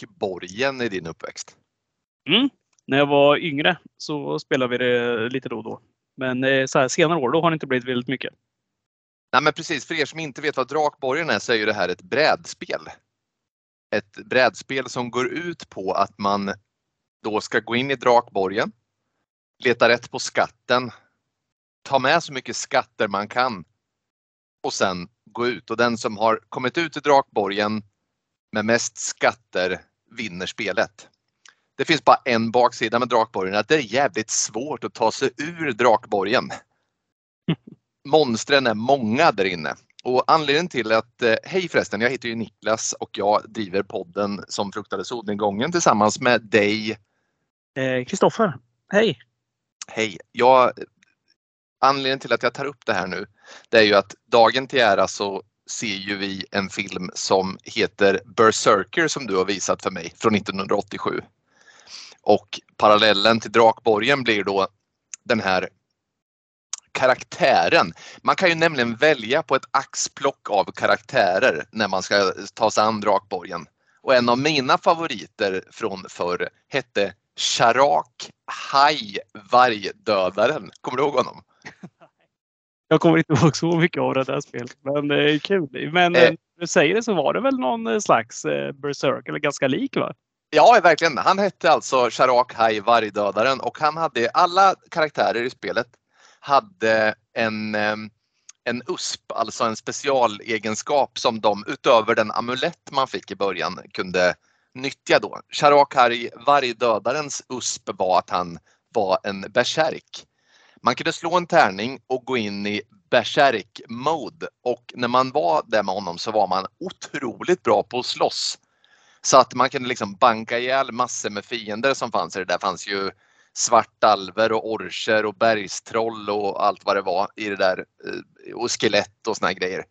Drakborgen i din uppväxt? Mm. När jag var yngre så spelade vi det lite då och då. Men eh, så här, senare år då har det inte blivit väldigt mycket. Nej men precis, för er som inte vet vad Drakborgen är så är ju det här ett brädspel. Ett brädspel som går ut på att man då ska gå in i Drakborgen, leta rätt på skatten, ta med så mycket skatter man kan och sen gå ut. Och den som har kommit ut i Drakborgen med mest skatter vinner spelet. Det finns bara en baksida med Drakborgen, att det är jävligt svårt att ta sig ur Drakborgen. Monstren är många där inne. Och anledningen till att, eh, hej förresten, jag heter ju Niklas och jag driver podden som fruktade solnedgången tillsammans med dig. Kristoffer, eh, hej! Hej! Jag, anledningen till att jag tar upp det här nu, det är ju att dagen till ära så ser ju vi en film som heter Berserker som du har visat för mig från 1987. Och parallellen till Drakborgen blir då den här karaktären. Man kan ju nämligen välja på ett axplock av karaktärer när man ska ta sig an Drakborgen. Och en av mina favoriter från förr hette Sharak Haj Vargdödaren. Kommer du ihåg honom? Jag kommer inte ihåg så mycket av det där spelet, men det är kul. Men eh, du säger det så var det väl någon slags eh, Berserk, eller ganska lik va? Ja, verkligen. Han hette alltså Sharak Haj Vargdödaren och han hade alla karaktärer i spelet hade en, en USP, alltså en specialegenskap som de utöver den amulett man fick i början kunde nyttja då. Sharak Haj Vargdödarens USP var att han var en bärsärk. Man kunde slå en tärning och gå in i bärsärk-mode och när man var där med honom så var man otroligt bra på att slåss. Så att man kunde liksom banka ihjäl massor med fiender som fanns. Det där fanns ju svartalver och orcher och bergstroll och allt vad det var i det där eh, och skelett och såna här grejer.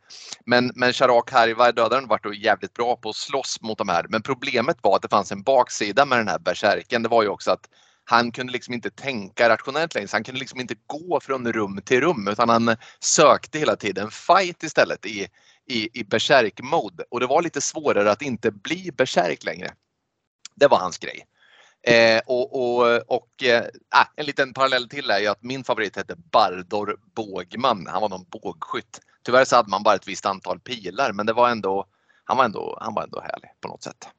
Men, men Sharak Harivar, dödaren, var då jävligt bra på att slåss mot de här. Men problemet var att det fanns en baksida med den här bärsärken. Det var ju också att han kunde liksom inte tänka rationellt längre. Så han kunde liksom inte gå från rum till rum utan han sökte hela tiden fight istället i, i, i bärsärk-mode. Och det var lite svårare att inte bli bärsärk längre. Det var hans grej. Eh, och, och, och eh, ah, en liten parallell till är ju att min favorit hette Bardor Bågman. Han var någon bågskytt. Tyvärr så hade man bara ett visst antal pilar men det var ändå han var ändå, han var ändå härlig på något sätt.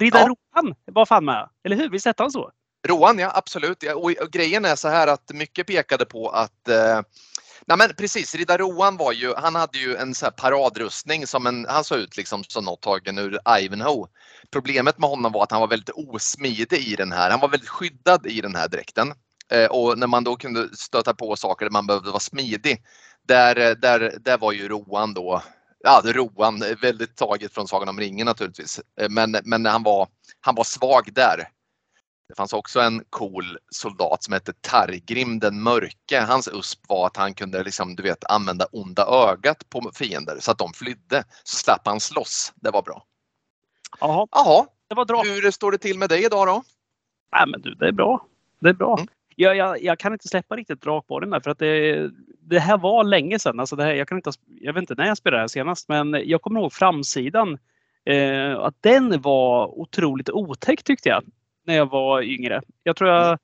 Riddar. Rohan var fan med, eller hur? Visst hette han så? Roan, ja absolut. Och, och, grejen är så här att mycket pekade på att eh, Nej men precis, Riddar Rohan var ju, han hade ju en så paradrustning som en, han såg ut liksom som något tagen ur Ivanhoe. Problemet med honom var att han var väldigt osmidig i den här, han var väldigt skyddad i den här dräkten. Eh, och när man då kunde stöta på saker där man behövde vara smidig, där, eh, där, där var ju Rohan då, ja Rohan, eh, väldigt taget från Sagan om ringen naturligtvis. Eh, men, men han, var, han var svag där. Det fanns också en cool soldat som hette Targrim den mörke. Hans USP var att han kunde liksom, du vet, använda onda ögat på fiender så att de flydde. Så slapp han slåss. Det var bra. Jaha. Jaha. Det var bra. Hur står det till med dig idag då? Nej, men du, det är bra. Det är bra. Mm. Jag, jag, jag, kan inte släppa riktigt drakborren där för att det, det här var länge sedan. Alltså det här, jag, kan inte, jag vet inte när jag spelade det här senast men jag kommer ihåg framsidan. Eh, att den var otroligt otäck tyckte jag när jag var yngre. Jag tror jag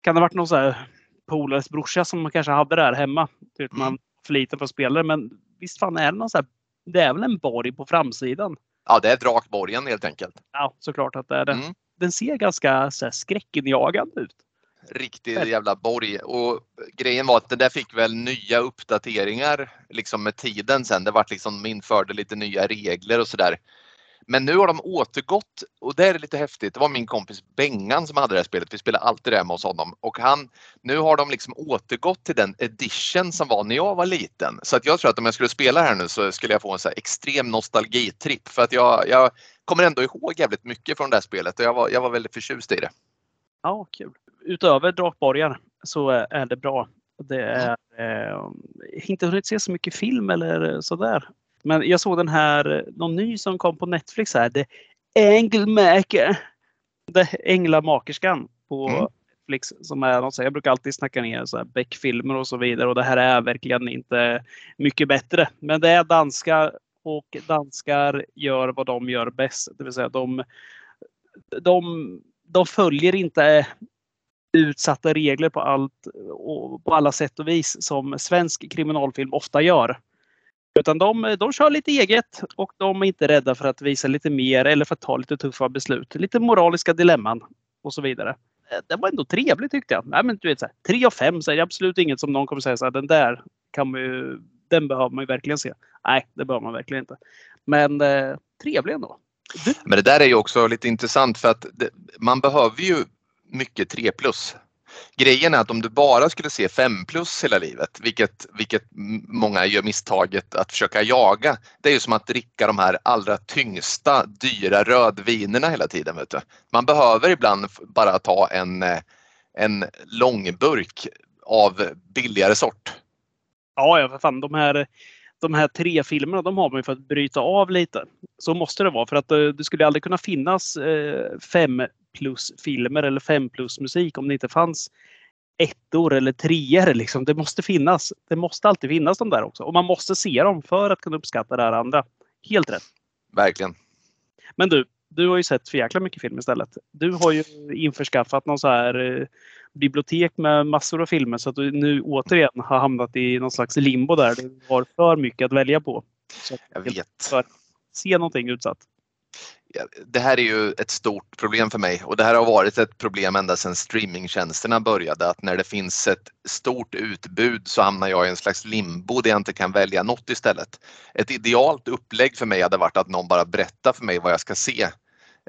kan ha varit någon så här polares brorsa som man kanske hade där hemma. Vet, man mm. för liten för spelare men visst fan är det någon så här, det är väl en borg på framsidan? Ja, det är Drakborgen helt enkelt. Ja, såklart att det är det. Mm. Den ser ganska så här, skräckinjagande ut. Riktig jävla borg. Och grejen var att det där fick väl nya uppdateringar liksom med tiden sen. Det vart liksom, de införde lite nya regler och sådär. Men nu har de återgått och det är lite häftigt. Det var min kompis Bengan som hade det här spelet. Vi spelade alltid det hemma hos honom och han, nu har de liksom återgått till den edition som var när jag var liten. Så att jag tror att om jag skulle spela här nu så skulle jag få en så extrem nostalgitripp för att jag, jag kommer ändå ihåg jävligt mycket från det här spelet och jag var, jag var väldigt förtjust i det. Ja, kul. Utöver Drakborgar så är det bra. Det är eh, inte hunnit se så mycket film eller sådär. Men jag såg den här, någon ny som kom på Netflix här. The Angelmaker. The Änglamakerskan på mm. Netflix. Som är något, jag brukar alltid snacka ner så här Beck-filmer och så vidare. Och det här är verkligen inte mycket bättre. Men det är danska och danskar gör vad de gör bäst. Det vill säga de, de, de följer inte utsatta regler på allt och på alla sätt och vis som svensk kriminalfilm ofta gör. Utan de, de kör lite eget och de är inte rädda för att visa lite mer eller för att ta lite tuffa beslut. Lite moraliska dilemman och så vidare. Eh, det var ändå trevligt tyckte jag. Nej, men du vet, så här, 3 av 5 så är det absolut inget som någon kommer säga så här, den där kan man ju, den behöver man ju verkligen se. Nej, det behöver man verkligen inte. Men eh, trevlig ändå. Men det där är ju också lite intressant för att det, man behöver ju mycket 3 plus. Grejen är att om du bara skulle se 5 plus hela livet, vilket, vilket många gör misstaget att försöka jaga, det är ju som att dricka de här allra tyngsta, dyra rödvinerna hela tiden. Vet du. Man behöver ibland bara ta en, eh, en långburk av billigare sort. Ja, ja för fan. De här, de här tre filmerna de har man ju för att bryta av lite. Så måste det vara för att eh, det skulle aldrig kunna finnas eh, fem plus filmer eller fem plus musik om det inte fanns ettor eller treor. Liksom. Det måste finnas. Det måste alltid finnas de där också. Och man måste se dem för att kunna uppskatta det här andra. Helt rätt. Verkligen. Men du, du har ju sett för jäkla mycket film istället. Du har ju införskaffat någon så här eh, bibliotek med massor av filmer så att du nu återigen har hamnat i någon slags limbo där du har för mycket att välja på. Så jag vet. För se någonting utsatt det här är ju ett stort problem för mig och det här har varit ett problem ända sedan streamingtjänsterna började att när det finns ett stort utbud så hamnar jag i en slags limbo där jag inte kan välja något istället. Ett idealt upplägg för mig hade varit att någon bara berättar för mig vad jag ska se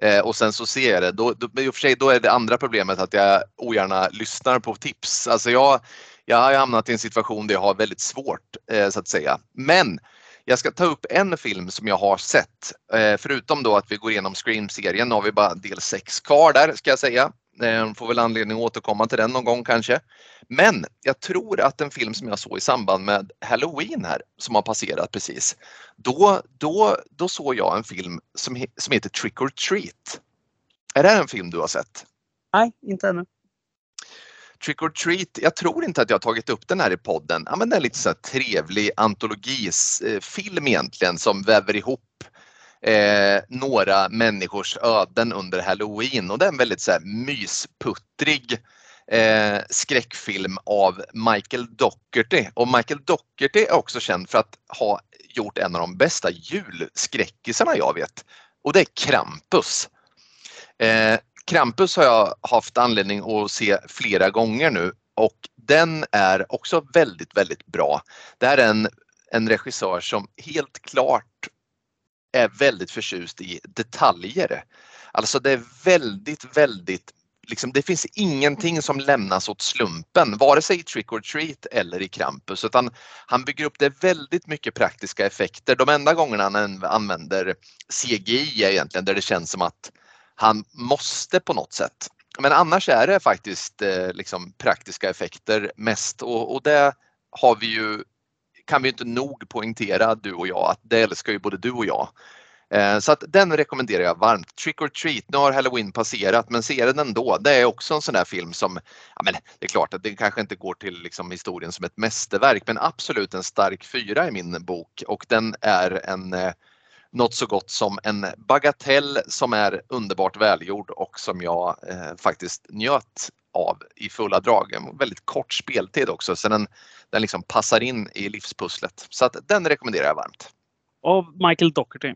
eh, och sen så ser jag det. Då, då, I och för sig då är det andra problemet att jag ogärna lyssnar på tips. Alltså jag, jag har hamnat i en situation där jag har väldigt svårt eh, så att säga. Men jag ska ta upp en film som jag har sett. Eh, förutom då att vi går igenom Scream-serien, har vi bara del 6 kvar där ska jag säga. Eh, får väl anledning att återkomma till den någon gång kanske. Men jag tror att en film som jag såg i samband med Halloween här som har passerat precis. Då, då, då såg jag en film som, som heter Trick or Treat. Är det en film du har sett? Nej, inte ännu. Trick or Treat, jag tror inte att jag tagit upp den här i podden. Ja, men det är lite så trevlig antologifilm eh, egentligen som väver ihop eh, några människors öden under halloween och det är en väldigt så här, mysputtrig eh, skräckfilm av Michael Docherty och Michael Docherty är också känd för att ha gjort en av de bästa julskräckisarna jag vet och det är Krampus. Eh, Krampus har jag haft anledning att se flera gånger nu och den är också väldigt, väldigt bra. Det här är en, en regissör som helt klart är väldigt förtjust i detaljer. Alltså det är väldigt, väldigt Liksom, det finns ingenting som lämnas åt slumpen, vare sig i Trick or Treat eller i Krampus, utan han bygger upp det väldigt mycket praktiska effekter. De enda gångerna han använder CGI är egentligen där det känns som att han måste på något sätt. Men annars är det faktiskt eh, liksom praktiska effekter mest och, och det har vi ju, kan vi inte nog poängtera du och jag att det älskar ju både du och jag. Eh, så att den rekommenderar jag varmt. Trick or Treat, nu har Halloween passerat men se den ändå. Det är också en sån där film som, ja men det är klart att det kanske inte går till liksom historien som ett mästerverk men absolut en stark fyra i min bok och den är en eh, något så gott som en bagatell som är underbart välgjord och som jag eh, faktiskt njöt av i fulla drag. En väldigt kort speltid också så den, den liksom passar in i livspusslet. Så att den rekommenderar jag varmt. Av Michael Docherty.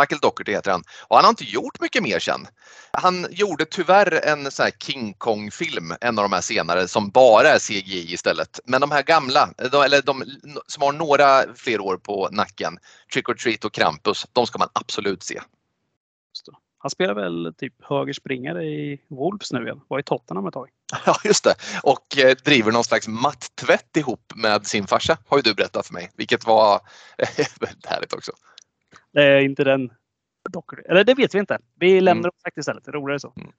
Michael Docherty heter han. Och han har inte gjort mycket mer sen. Han gjorde tyvärr en sån här King Kong-film, en av de här senare, som bara är CGI istället. Men de här gamla, de, eller de som har några fler år på nacken, Trick or Treat och Krampus, de ska man absolut se. Han spelar väl typ högerspringare i Wolves nu igen, var i Tottenham ett tag. Ja just det och eh, driver någon slags mattvätt ihop med sin farsa har ju du berättat för mig, vilket var väldigt härligt också. Det är inte den dockor. Eller det vet vi inte. Vi lämnar mm. det istället. Roligare så. Mm.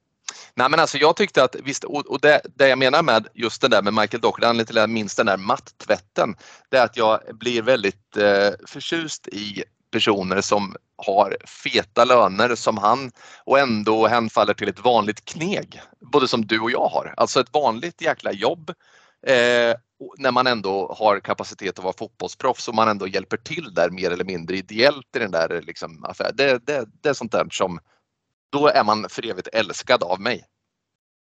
Nej men alltså jag tyckte att visst, och det, det jag menar med just det där med Michael Docherty, anledningen till att jag minns den där mattvätten, det är att jag blir väldigt eh, förtjust i personer som har feta löner som han och ändå hänfaller till ett vanligt kneg. Både som du och jag har. Alltså ett vanligt jäkla jobb eh, när man ändå har kapacitet att vara fotbollsproffs och man ändå hjälper till där mer eller mindre ideellt i den där liksom, affären. Det, det, det är sånt där som, då är man för evigt älskad av mig.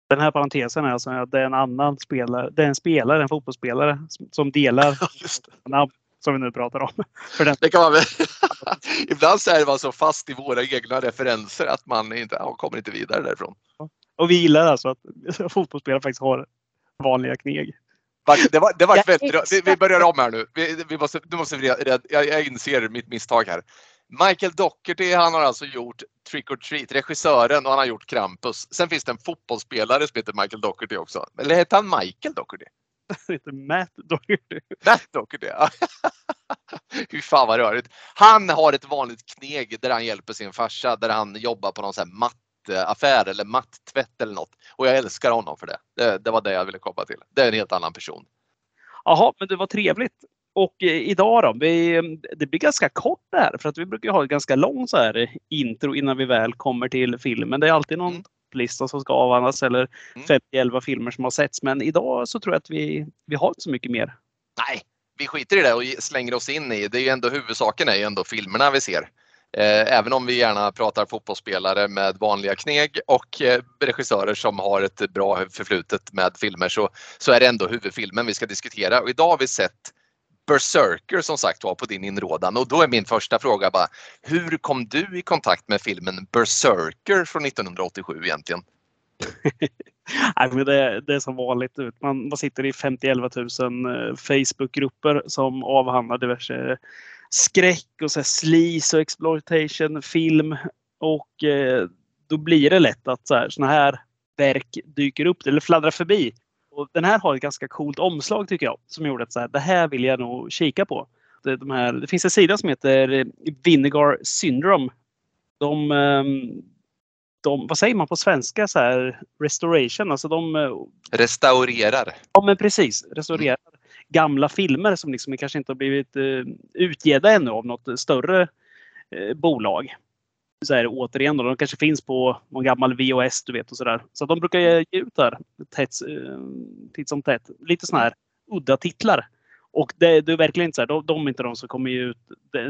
Den här parentesen är alltså att det är en annan spelare, det är en spelare, en fotbollsspelare som delar namn som vi nu pratar om. För den... det kan man väl. Ibland så är man så fast i våra egna referenser att man inte, ja, kommer inte vidare därifrån. Och vi gillar alltså att fotbollsspelare faktiskt har vanliga kneg. Det var, det var väldigt, vi, vi börjar om här nu. Vi, vi måste, du måste, jag, jag inser mitt misstag här. Michael Docherty, han har alltså gjort Trick or Treat, regissören, och han har gjort Krampus. Sen finns det en fotbollsspelare som heter Michael Docherty också. Eller heter han Michael Docherty? Han heter Matt Docherty. Matt Docherty, ja. Fy fan vad rörigt. Han har ett vanligt kneg där han hjälper sin farsa, där han jobbar på någon sån här mattaffär eller mattvätt eller något. Och jag älskar honom för det. det. Det var det jag ville komma till. Det är en helt annan person. Jaha, men det var trevligt. Och eh, idag då, vi, det blir ganska kort det här för att vi brukar ha ett ganska långt så här intro innan vi väl kommer till filmen. Det är alltid någon mm. lista som ska avhandlas eller mm. 50-11 filmer som har setts. Men idag så tror jag att vi, vi har inte så mycket mer. Nej, vi skiter i det och slänger oss in i, det är ju ändå huvudsaken är ju ändå filmerna vi ser. Eh, även om vi gärna pratar fotbollsspelare med vanliga kneg och eh, regissörer som har ett bra förflutet med filmer så, så är det ändå huvudfilmen vi ska diskutera. Och idag har vi sett Berserker som sagt var på din inrådan och då är min första fråga bara hur kom du i kontakt med filmen Berserker från 1987 egentligen? Nej, men det, det är som vanligt. Man, man sitter i 50 000 eh, Facebookgrupper som avhandlar diverse skräck och så sleaze och exploitation film. Och eh, då blir det lätt att så här, såna här verk dyker upp eller fladdrar förbi. Och den här har ett ganska coolt omslag tycker jag. Som gjorde att så här, det här vill jag nog kika på. Det, de här, det finns en sida som heter Vinegar Syndrome. De, ehm, de, vad säger man på svenska? Så här, restoration. Alltså de, eh, Restaurerar. Ja men precis. Restaurerar mm. Gamla filmer som liksom kanske inte har blivit uh, utgivna ännu av något större uh, bolag så här, återigen, då, de kanske finns på någon gammal VHS du vet och sådär. Så de brukar ge ut där tätt, eh, titt som tätt. Lite sådana här udda titlar. Och det, det är verkligen inte så här, de, de är inte de som kommer ut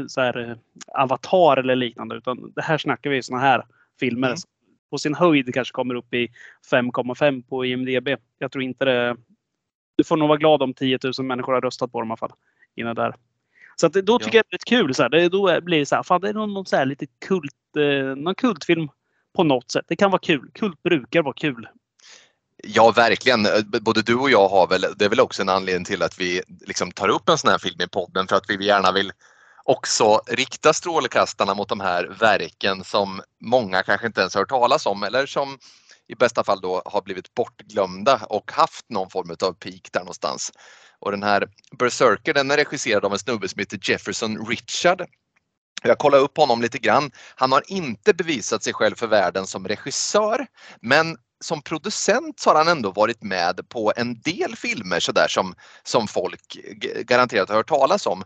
så här, eh, Avatar eller liknande utan det här snackar vi sådana här filmer. Mm. På sin höjd kanske kommer upp i 5,5 på IMDB. Jag tror inte det. Du får nog vara glad om 10 000 människor har röstat på dem i alla fall. Innan där. Så att då tycker ja. jag det är kul. Så här. Det, då blir det så här, fan det är någon, någon så här lite kult, eh, någon kultfilm på något sätt. Det kan vara kul. Kult brukar vara kul. Ja, verkligen. Både du och jag har väl, det är väl också en anledning till att vi liksom tar upp en sån här film i podden för att vi gärna vill också rikta strålkastarna mot de här verken som många kanske inte ens hört talas om eller som i bästa fall då har blivit bortglömda och haft någon form av peak där någonstans. Och den här Berserker den är regisserad av en snubbe som heter Jefferson Richard. Jag kollade upp honom lite grann. Han har inte bevisat sig själv för världen som regissör men som producent så har han ändå varit med på en del filmer sådär som, som folk garanterat har hört talas om.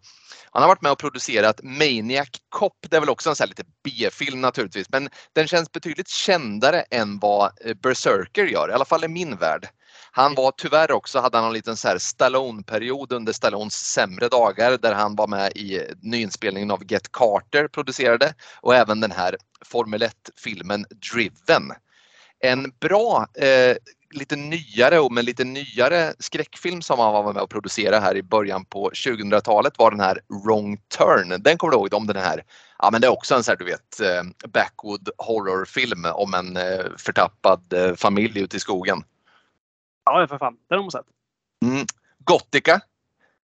Han har varit med och producerat Maniac Cop. Det är väl också en sån lite B-film naturligtvis men den känns betydligt kändare än vad eh, Berserker gör, i alla fall i min värld. Han var tyvärr också, hade han en liten så här Stallone-period under Stallones sämre dagar där han var med i eh, nyinspelningen av Get Carter producerade och även den här Formel 1-filmen Driven. En bra, eh, lite nyare och med lite nyare skräckfilm som han var med och producerade här i början på 2000-talet var den här Wrong Turn. Den kommer du ihåg om den här? Ja men det är också en sån här du vet eh, backwood horrorfilm om en eh, förtappad eh, familj ute i skogen. Ja, för fan. Den har man sett. Mm. Gothica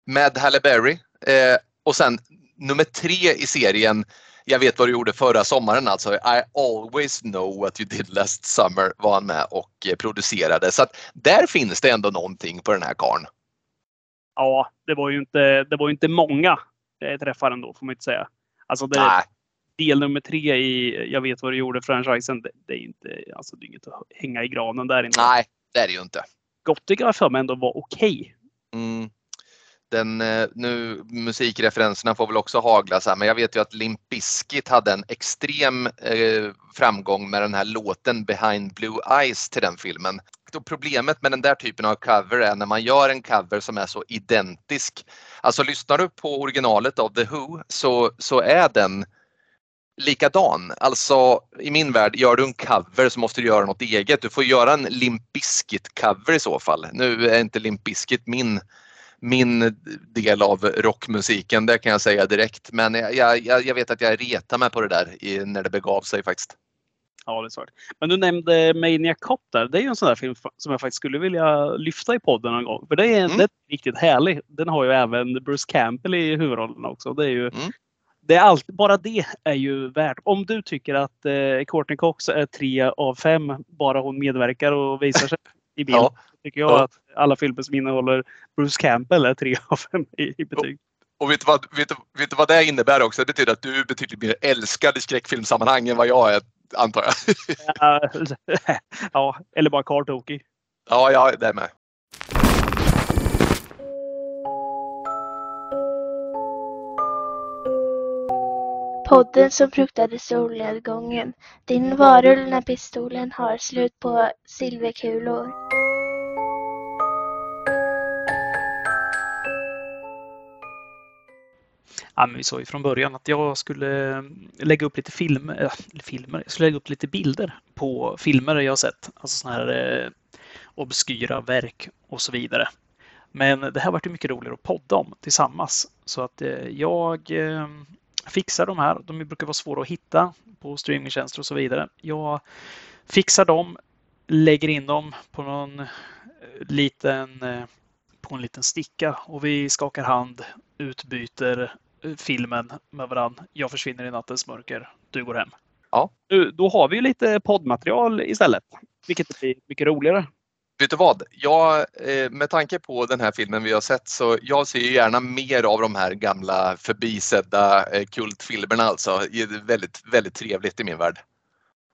med Halle Berry. Eh, och sen nummer tre i serien jag vet vad du gjorde förra sommaren alltså. I always know what you did last summer var han med och eh, producerade. Så att där finns det ändå någonting på den här karn. Ja, det var ju inte, det var inte många träffar ändå får man inte säga. Alltså det, Nej. del nummer tre i Jag vet vad du gjorde franchisen. Det, det är inte, alltså det är inget att hänga i granen där inte. Nej, det är det ju inte. Gothic för mig ändå var okej. Okay. Mm. Den, eh, nu, musikreferenserna får väl också hagla så här, men jag vet ju att Limp Bizkit hade en extrem eh, framgång med den här låten Behind Blue Eyes till den filmen. och problemet med den där typen av cover är när man gör en cover som är så identisk. Alltså lyssnar du på originalet av The Who så, så är den likadan. Alltså i min värld, gör du en cover så måste du göra något eget. Du får göra en Limp Bizkit cover i så fall. Nu är inte Limp Bizkit min min del av rockmusiken, det kan jag säga direkt. Men jag, jag, jag vet att jag retar mig på det där i, när det begav sig faktiskt. Ja, det är svårt. Men du nämnde Maniac Cop där. Det är ju en sån där film som jag faktiskt skulle vilja lyfta i podden någon gång. För det är, mm. det är riktigt härlig. Den har ju även Bruce Campbell i huvudrollen också. Det är ju mm. det är allt, bara det är ju värt. Om du tycker att eh, Courtney Cox är tre av fem, bara hon medverkar och visar sig i bild. ja. Tycker jag ja. att alla filmer som innehåller Bruce Campbell är tre av fem i, i betyg. Och vet du, vad, vet, du, vet du vad det innebär också? Det betyder att du är betydligt mer älskad i skräckfilmsammanhang än vad jag är, antar jag. ja, eller bara kartokig. Ja, ja, det med. Podden som fruktade solnedgången. Din varulv när pistolen har slut på silverkulor. Ja, men vi sa ju från början att jag skulle mm, lägga upp lite film, äh, filmer, jag skulle lägga upp lite bilder på filmer jag sett. Alltså sådana här eh, obskyra verk och så vidare. Men det här vart ju mycket roligare att podda om tillsammans. Så att eh, jag eh, fixar de här. De brukar vara svåra att hitta på streamingtjänster och så vidare. Jag fixar dem, lägger in dem på någon eh, liten eh, på en liten sticka och vi skakar hand, utbyter filmen med varandra. Jag försvinner i nattens mörker. Du går hem. Ja. Då har vi lite poddmaterial istället, vilket blir mycket roligare. Vet du vad? Jag, eh, med tanke på den här filmen vi har sett så jag ser gärna mer av de här gamla förbisedda eh, kultfilmerna alltså. Det är väldigt, väldigt trevligt i min värld.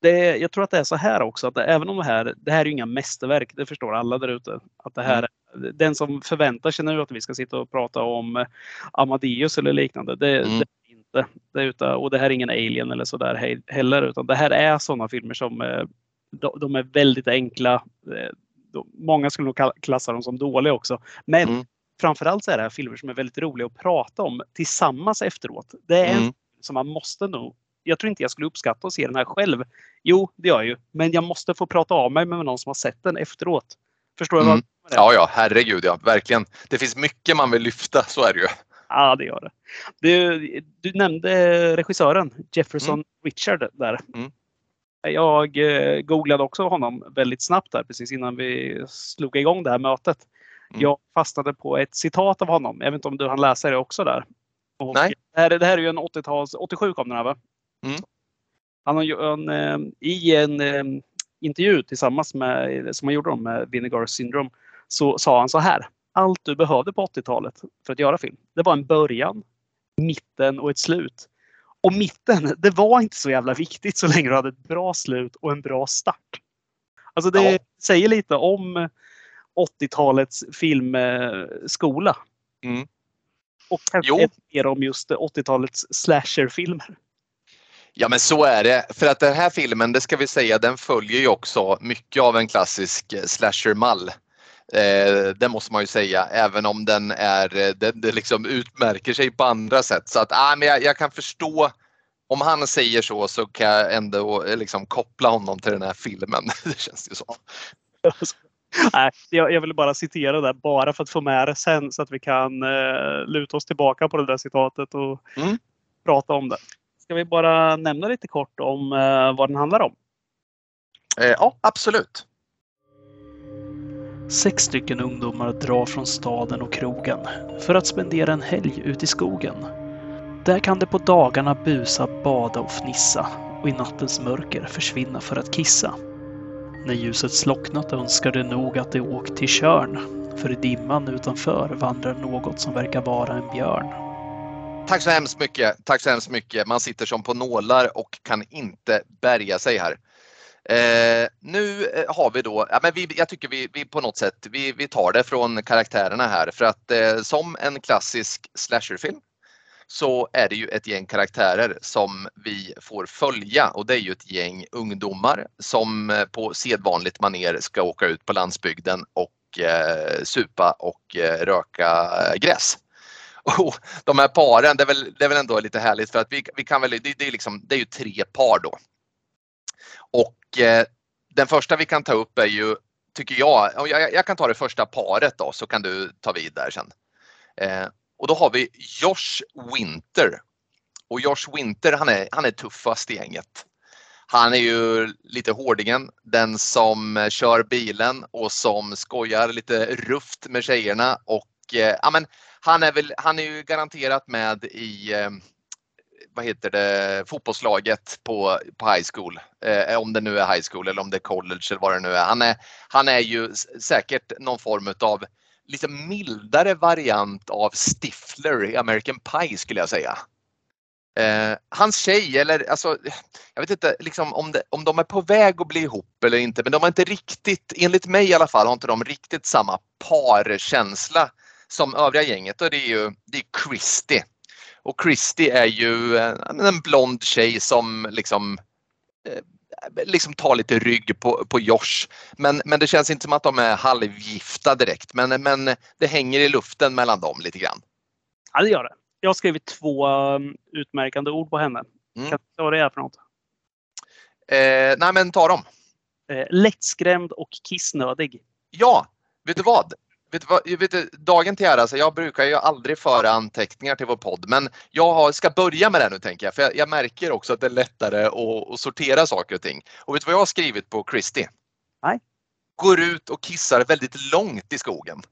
Det, jag tror att det är så här också, att även om det här, det här är inga mästerverk, det förstår alla där ute. Att det här, mm. Den som förväntar sig nu att vi ska sitta och prata om Amadeus eller liknande, det, mm. det är inte. Det är och det här är ingen Alien eller sådär heller, utan det här är sådana filmer som de är väldigt enkla många skulle nog klassa dem som dåliga också. Men mm. framförallt så är det här filmer som är väldigt roliga att prata om tillsammans efteråt. Det är mm. en som man måste nog jag tror inte jag skulle uppskatta att se den här själv. Jo, det gör jag ju. Men jag måste få prata av mig med någon som har sett den efteråt. Förstår? Mm. Vad ja, ja, herregud ja. Verkligen. Det finns mycket man vill lyfta, så är det ju. Ja, det gör det. Du, du nämnde regissören Jefferson mm. Richard där. Mm. Jag eh, googlade också honom väldigt snabbt där precis innan vi slog igång det här mötet. Mm. Jag fastnade på ett citat av honom. Jag vet inte om du hann läsa det också där? Och Nej. Det här, det här är ju en 80-tals, 87 kom den här va? Mm. Han har ju en, eh, i en eh, intervju tillsammans med, som han gjorde med Vinegar Syndrome, så sa han så här. Allt du behövde på 80-talet för att göra film, det var en början, mitten och ett slut. Och mitten, det var inte så jävla viktigt så länge du hade ett bra slut och en bra start. Alltså det ja. säger lite om 80-talets filmskola. Mm. Och kanske mer om just 80-talets slasherfilmer. Ja men så är det. För att den här filmen, det ska vi säga, den följer ju också mycket av en klassisk slasher-mall. Eh, det måste man ju säga, även om den är, eh, den, den liksom utmärker sig på andra sätt. Så att, ah, men jag, jag, kan förstå, om han säger så så kan jag ändå eh, liksom koppla honom till den här filmen. det känns ju så. Nej, jag, jag ville bara citera det bara för att få med det sen så att vi kan eh, luta oss tillbaka på det där citatet och mm. prata om det. Ska vi bara nämna lite kort om eh, vad den handlar om? Eh, ja, absolut. Sex stycken ungdomar drar från staden och krogen för att spendera en helg ute i skogen. Där kan de på dagarna busa, bada och fnissa och i nattens mörker försvinna för att kissa. När ljuset slocknat önskar de nog att de åkt till Körn för i dimman utanför vandrar något som verkar vara en björn. Tack så hemskt mycket. Tack så hemskt mycket. Man sitter som på nålar och kan inte bärga sig här. Eh, nu eh, har vi då, ja, men vi, jag tycker vi, vi på något sätt, vi, vi tar det från karaktärerna här för att eh, som en klassisk slasherfilm så är det ju ett gäng karaktärer som vi får följa och det är ju ett gäng ungdomar som eh, på sedvanligt maner ska åka ut på landsbygden och eh, supa och eh, röka gräs. Och de här paren, det är väl, det är väl ändå lite härligt för att vi, vi kan väl, det, det, är liksom, det är ju tre par då. Och eh, den första vi kan ta upp är ju, tycker jag, jag, jag kan ta det första paret då så kan du ta vid där sen. Eh, och då har vi Josh Winter. Och Josh Winter han är, han är tuffast i gänget. Han är ju lite hårdingen, den som kör bilen och som skojar lite rufft med tjejerna och eh, ja, men han är väl, han är ju garanterat med i eh, vad heter det, fotbollslaget på, på high school. Eh, om det nu är high school eller om det är college eller vad det nu är. Han är, han är ju säkert någon form av lite mildare variant av Stifler i American Pie skulle jag säga. Eh, hans tjej, eller alltså, jag vet inte liksom om, det, om de är på väg att bli ihop eller inte, men de har inte riktigt, enligt mig i alla fall, har inte de riktigt samma parkänsla som övriga gänget och det är ju det är Christie och Christy är ju en, en blond tjej som liksom eh, liksom tar lite rygg på, på Josh. Men, men det känns inte som att de är halvgifta direkt. Men, men det hänger i luften mellan dem lite grann. Ja, det gör det. Jag har skrivit två um, utmärkande ord på henne. Mm. Kan du vad det är för något? Eh, nej, men ta dem. Eh, lättskrämd och kissnödig. Ja, vet du vad? Vet du vad, vet du, dagen till ära, alltså jag brukar ju aldrig föra anteckningar till vår podd men jag har, ska börja med det nu tänker jag för jag, jag, märker också att det är lättare att, att, sortera saker och ting. Och vet du vad jag har skrivit på Christie? Nej. Går ut och kissar väldigt långt i skogen.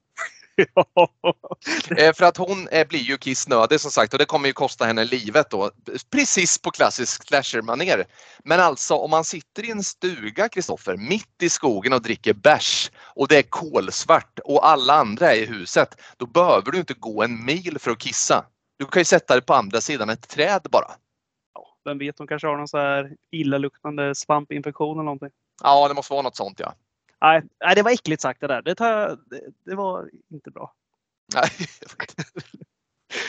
Eh, för att hon eh, blir ju kissnödig som sagt och det kommer ju kosta henne livet då. Precis på klassisk slasher-manér. Men alltså om man sitter i en stuga, Kristoffer, mitt i skogen och dricker bärs och det är kolsvart och alla andra är i huset. Då behöver du inte gå en mil för att kissa. Du kan ju sätta dig på andra sidan ett träd bara. Ja, vem vet, de kanske har någon så här illaluktande svampinfektion eller någonting. Ja, det måste vara något sånt ja. Nej, nej, det var äckligt sagt det där. Det, tar, det, det var inte bra. Nej.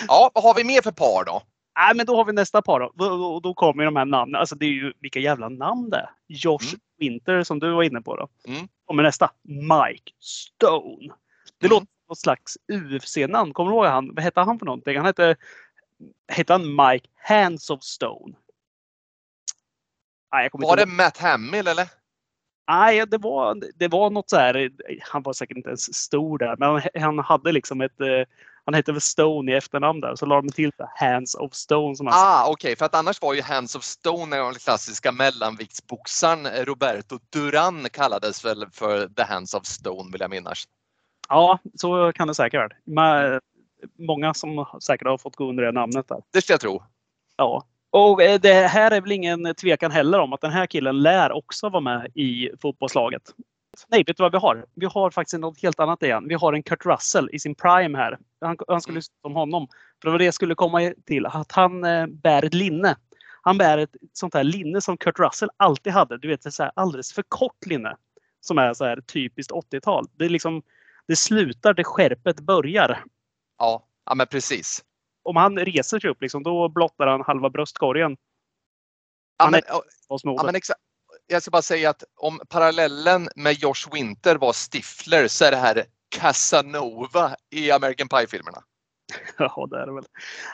ja, vad har vi mer för par då? Nej, men då har vi nästa par då. Då, då kommer de här namnen. Alltså det är ju vilka jävla namn det är. Josh mm. Winter som du var inne på då. Mm. Kommer nästa. Mike Stone. Det mm. låter som något slags UFC-namn. Kommer du ihåg han? Vad hette han för någonting? Han hette, hette han Mike Hands of Stone? Nej, var det Matt Hamill eller? Nej, det var, det var något så här. Han var säkert inte ens stor där, men han, han hade liksom ett eh, han hette väl Stone i efternamn där, så la de till Hands of Stone. Som ah, okej, okay. för att annars var ju Hands of Stone den klassiska mellanviktsboxaren Roberto Duran kallades väl för The Hands of Stone vill jag minnas. Ja, så kan det säkert vara. Många som säkert har fått gå under det namnet. Där. Det ska jag tro. Ja, och eh, det här är väl ingen tvekan heller om att den här killen lär också vara med i fotbollslaget. Nej, vet du vad vi har? Vi har faktiskt något helt annat igen. Vi har en Kurt Russell i sin prime här. Han, han skulle som honom. För det var det jag skulle komma till. Att han eh, bär ett linne. Han bär ett sånt här linne som Kurt Russell alltid hade. Du vet, så här alldeles för kort linne. Som är så här typiskt 80-tal. Det, är liksom, det slutar där skärpet börjar. Ja, ja men precis om han reser sig upp, liksom, då blottar han halva bröstkorgen. Ja, men, ja, men exakt. Jag ska bara säga att om parallellen med Josh Winter var Stifler så är det här Casanova i American Pie-filmerna. Ja, det är det väl.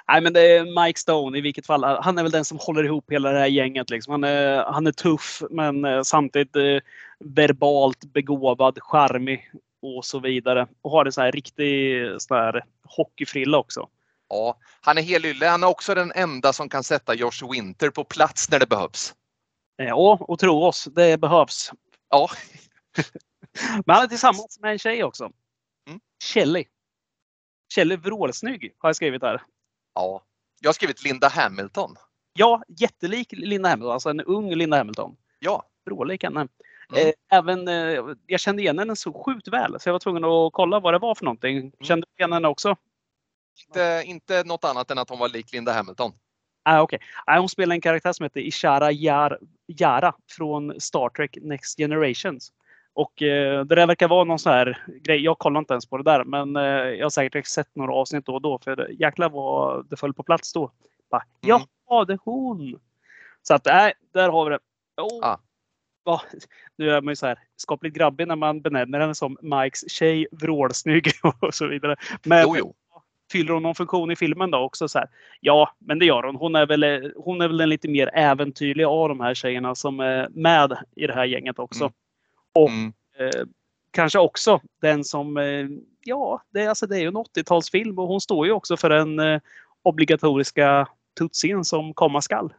Nej, men det är Mike Stone i vilket fall. Han är väl den som håller ihop hela det här gänget. Liksom. Han, är, han är tuff men eh, samtidigt eh, verbalt begåvad, charmig och så vidare. Och har en sån här riktig sån här hockeyfrilla också. Ja, han är helylle. Han är också den enda som kan sätta Josh Winter på plats när det behövs. Ja, och tro oss, det behövs. Ja. Men han är tillsammans med en tjej också. Mm. Kelly. Kelly vrålsnygg har jag skrivit där. Ja. Jag har skrivit Linda Hamilton. Ja, jättelik Linda Hamilton. Alltså en ung Linda Hamilton. Ja. Vrållik henne. Mm. Eh, även, eh, jag kände igen henne så sjukt väl så jag var tvungen att kolla vad det var för någonting. Mm. Kände du igen henne också? Inte, inte något annat än att hon var lik Linda Hamilton. Ah, okay. ah, hon spelar en karaktär som heter Ishara Yar, Yara från Star Trek Next Generations. Och eh, det där verkar vara någon sån här grej. Jag kollar inte ens på det där, men eh, jag har säkert sett några avsnitt då och då. För jäklar vad det föll på plats då. Bara, Mm. Ja, det är hon! Så att nej, där har vi det. Oh. Ja. Ja, nu är man ju så här skapligt grabbig när man benämner henne som Mikes tjej, vrålsnygg och så vidare. Men Jo, jo. Fyller hon någon funktion i filmen då också? Så här, ja, men det gör hon. Hon är, väl, hon är väl den lite mer äventyrliga av de här tjejerna som är med i det här gänget också. Mm. Och Mm. eh, kanske också den som, eh, ja, det, är- alltså, det är ju en 80-talsfilm och hon står ju också för den eh, obligatoriska tutsin som komma skall.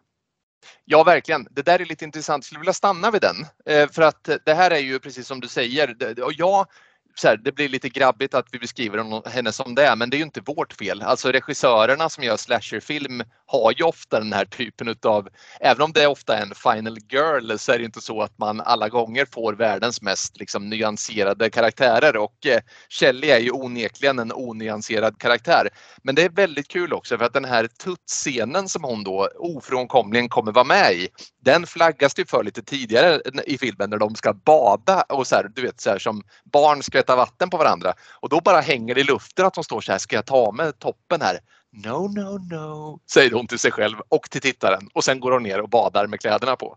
Ja, verkligen. Det där är lite intressant. Jag skulle vilja stanna vid den. Eh, för att det här är ju precis som du säger. Jag, så här, det blir lite grabbigt att vi beskriver henne som det är, men det är ju inte vårt fel. Alltså regissörerna som gör slasherfilm har ju ofta den här typen utav, även om det ofta är en final girl så är det inte så att man alla gånger får världens mest liksom, nyanserade karaktärer och eh, Shelley är ju onekligen en onyanserad karaktär. Men det är väldigt kul också för att den här tuttscenen som hon då ofrånkomligen kommer vara med i, den flaggas det ju för lite tidigare i filmen när de ska bada och så här, du vet så här som barn skvätta vatten på varandra och då bara hänger det i luften att de står så här, ska jag ta med toppen här? No, no, no, säger hon till sig själv och till tittaren och sen går hon ner och badar med kläderna på.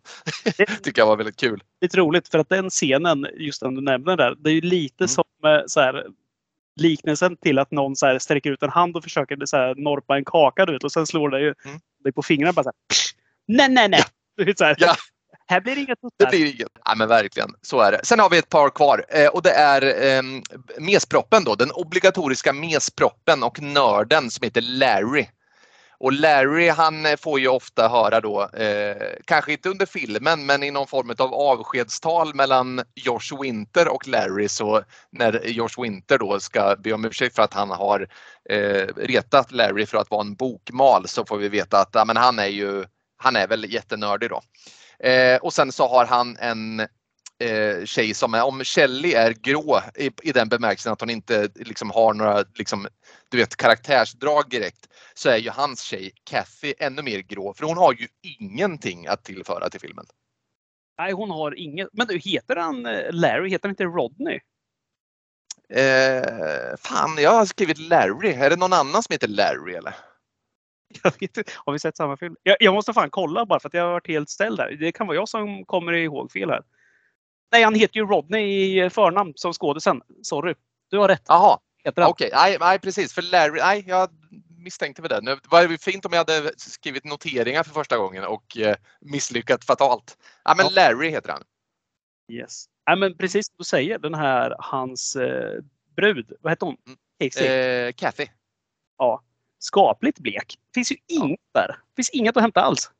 Det tycker jag var väldigt kul. lite roligt för att den scenen, just den du nämner där, det är ju lite Mm. som eh, så här, liknelsen till att någon så här, sträcker ut en hand och försöker så här, norpa en kaka du vet, och sen slår det ju Mm. dig på fingrarna bara så här, Nej, nej, nej! Vet, så här, Ja. Här blir det Det tuttar. blir inget. Ja men verkligen, så är det. Sen har vi ett par kvar eh, och det är eh, mesproppen då, den obligatoriska mesproppen och nörden som heter Larry. Och Larry han får ju ofta höra då, eh, kanske inte under filmen men i någon form av avskedstal mellan Josh Winter och Larry så när Josh Winter då ska be om ursäkt för att han har eh, retat Larry för att vara en bokmal så får vi veta att ja, men han är ju han är väl jättenördig då. Eh, och sen så har han en eh, tjej som är, om Shelley är grå i, i den bemärkelsen att hon inte liksom har några liksom, du vet, karaktärsdrag direkt så är ju hans tjej Kathy ännu mer grå för hon har ju ingenting att tillföra till filmen. Nej, hon har inget. Men du, heter han eh, Larry? Heter han inte Rodney? Eh, fan, jag har skrivit Larry. Är det någon annan som heter Larry eller? Jag vet inte. Har vi sett samma film? Jag, jag måste fan kolla bara för att jag har varit helt ställd där. Det kan vara jag som kommer ihåg fel här. Nej, han heter ju Rodney i förnamn som skådisen. Sorry. Du har rätt. Jaha, Heter okej. Nej, nej, precis. För Larry, nej, jag misstänkte väl det. Nu var det fint om jag hade skrivit noteringar för första gången och eh, misslyckat fatalt. Ja, men Ja. Larry heter han. Yes. Nej, men precis som du säger, den här hans eh, brud. Vad hette hon? Mm. Eh, Kathy. Ja. Skapligt blek. finns ju inget där. finns inget att hämta alls.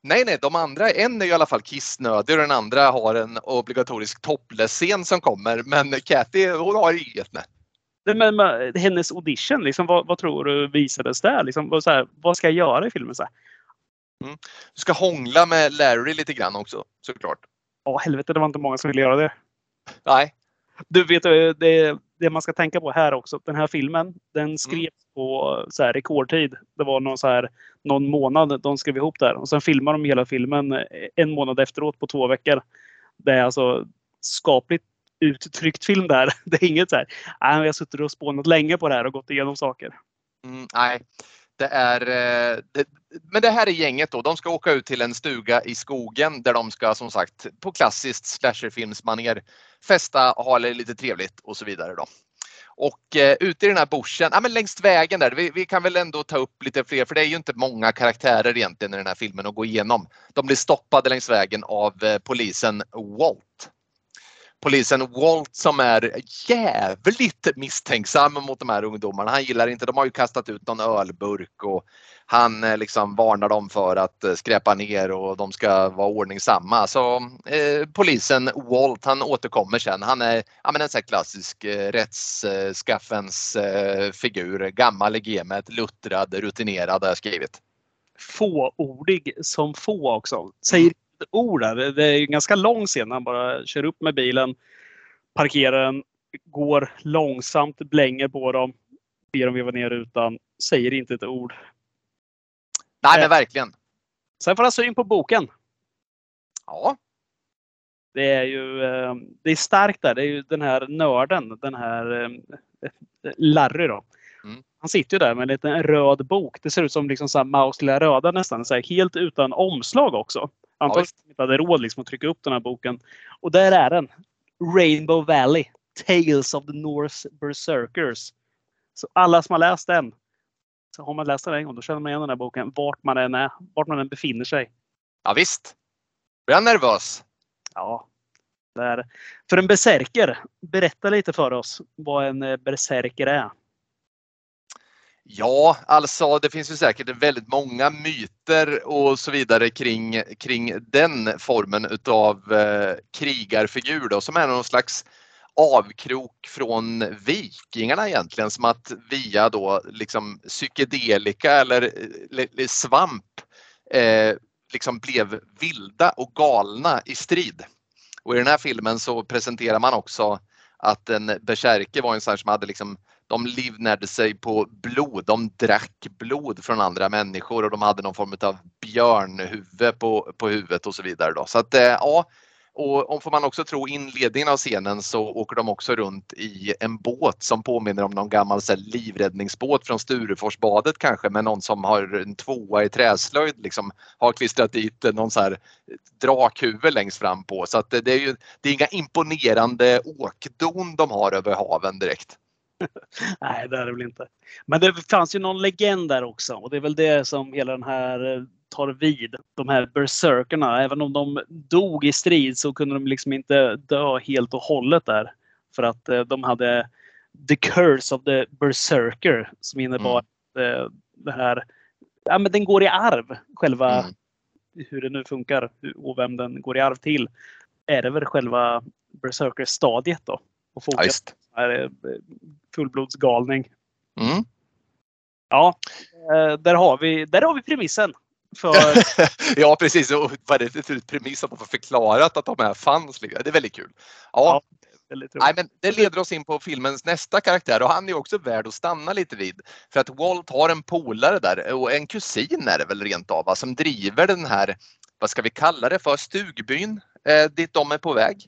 Nej, nej, de andra, en är ju i alla fall kissnödig och den andra har en obligatorisk topless-scen som kommer. Men Kathy, hon har inget. Nej. Det med, med hennes audition, liksom, vad, vad tror du visades där? Liksom, vad, här, vad ska jag göra i filmen? Så här, Du ska hångla med Larry lite grann också, såklart. Ja, helvete, det var inte många som ville göra det. Nej, Du vet, eh, det, det man ska tänka på här också. Den här filmen, den skrevs på så här, rekordtid. Det var någon, så här, någon månad de skrev ihop där. Och sen filmade de hela filmen eh, en månad efteråt på två veckor. Det är alltså skapligt uttryckt film där. Det är inget så här, "Nej, vi har suttit och spånat länge på det här och gått igenom saker. mm, nej. Det är, eh, det, men det här är gänget då. De ska åka ut till en stuga i skogen där de ska som sagt på klassiskt slasherfilmsmanér festa, ha det lite trevligt och så vidare. Då. Och eh, ute i den här bushen, ja, men längs vägen där, vi, vi kan väl ändå ta upp lite fler för det är ju inte många karaktärer egentligen i den här filmen att gå igenom. De blir stoppade längs vägen av eh, polisen Walt. Polisen Walt som är jävligt misstänksam mot de här ungdomarna. Han gillar inte, de har ju kastat ut någon ölburk och han eh, liksom varnar dem för att eh, skräpa ner och de ska vara ordningsamma. Så eh, polisen Walt han återkommer sen. Han är ja, men en sån här klassisk eh, rättsskaffens eh, figur. Gammal i gamet, luttrad, rutinerad har jag skrivit. Fåordig som få också. Säger ett ord där. Det är ju en ganska lång scen. Han bara kör upp med bilen, parkerar den, går långsamt, blänger på dem, ber dem veva ner rutan, säger inte ett ord. Nej Eh. men verkligen. Sen får han syn på boken. Ja. Det är ju eh, det är starkt där. Det är ju den här nörden, den här eh, Larry då. Mm. Han sitter ju där med en liten röd bok. Det ser ut som liksom så här Maus lilla röda nästan. Så här, helt utan omslag också. Antagligen visst. inte hade råd liksom att trycka upp den här boken. Och där är den. Rainbow Valley. Tales of the North Berserkers. Så alla som har läst den. Så har man läst den en gång, då känner man igen den här boken vart man än är. Vart man än befinner sig. Ja, visst. Blir jag nervös? Ja. Där. För en berserker, berätta lite för oss vad en eh, berserker är. Ja, alltså det finns ju säkert väldigt många myter och så vidare kring, kring den formen utav eh, krigarfigur då, som är någon slags avkrok från vikingarna egentligen som att via då liksom psykedelika eller, eh, eller svamp eh, liksom blev vilda och galna i strid. Och i den här filmen så presenterar man också att en berserker var en sån som hade liksom de livnärde sig på blod. De drack blod från andra människor och de hade någon form av björnhuvud på, på huvudet och så vidare. Då. Så att eh, ja, och om får man också tro inledningen av scenen så åker de också runt i en båt som påminner om någon gammal så här, livräddningsbåt från Stureforsbadet kanske med någon som har en tvåa i träslöjd liksom har klistrat dit någon så här drakhuvud längst fram på. Så att det, det är ju det är inga imponerande åkdon de har över haven direkt. Nej, det är det väl inte. Men det fanns ju någon legend där också och det är väl det som hela den här eh, tar vid. De här berserkerna, även om de dog i strid så kunde de liksom inte dö helt och hållet där. För att eh, de hade the curse of the berserker som innebar Mm. att eh, det här, ja men den går i arv själva Mm. hur det nu funkar och vem den går i arv till. Är det väl själva berserker-stadiet då? Och visst. Här är eh, fullblodsgalning. Mm. Ja, eh, där har vi, där har vi premissen. För, ja precis, och vad är det för premiss att man får förklarat att de här fanns? Det är väldigt kul. Ja, väldigt Nej, men det leder oss in på filmens nästa karaktär och han är också värd att stanna lite vid. För att Walt har en polare där och en kusin är det väl rent av va, som driver den här, vad ska vi kalla det för, stugbyn eh, dit de är på väg.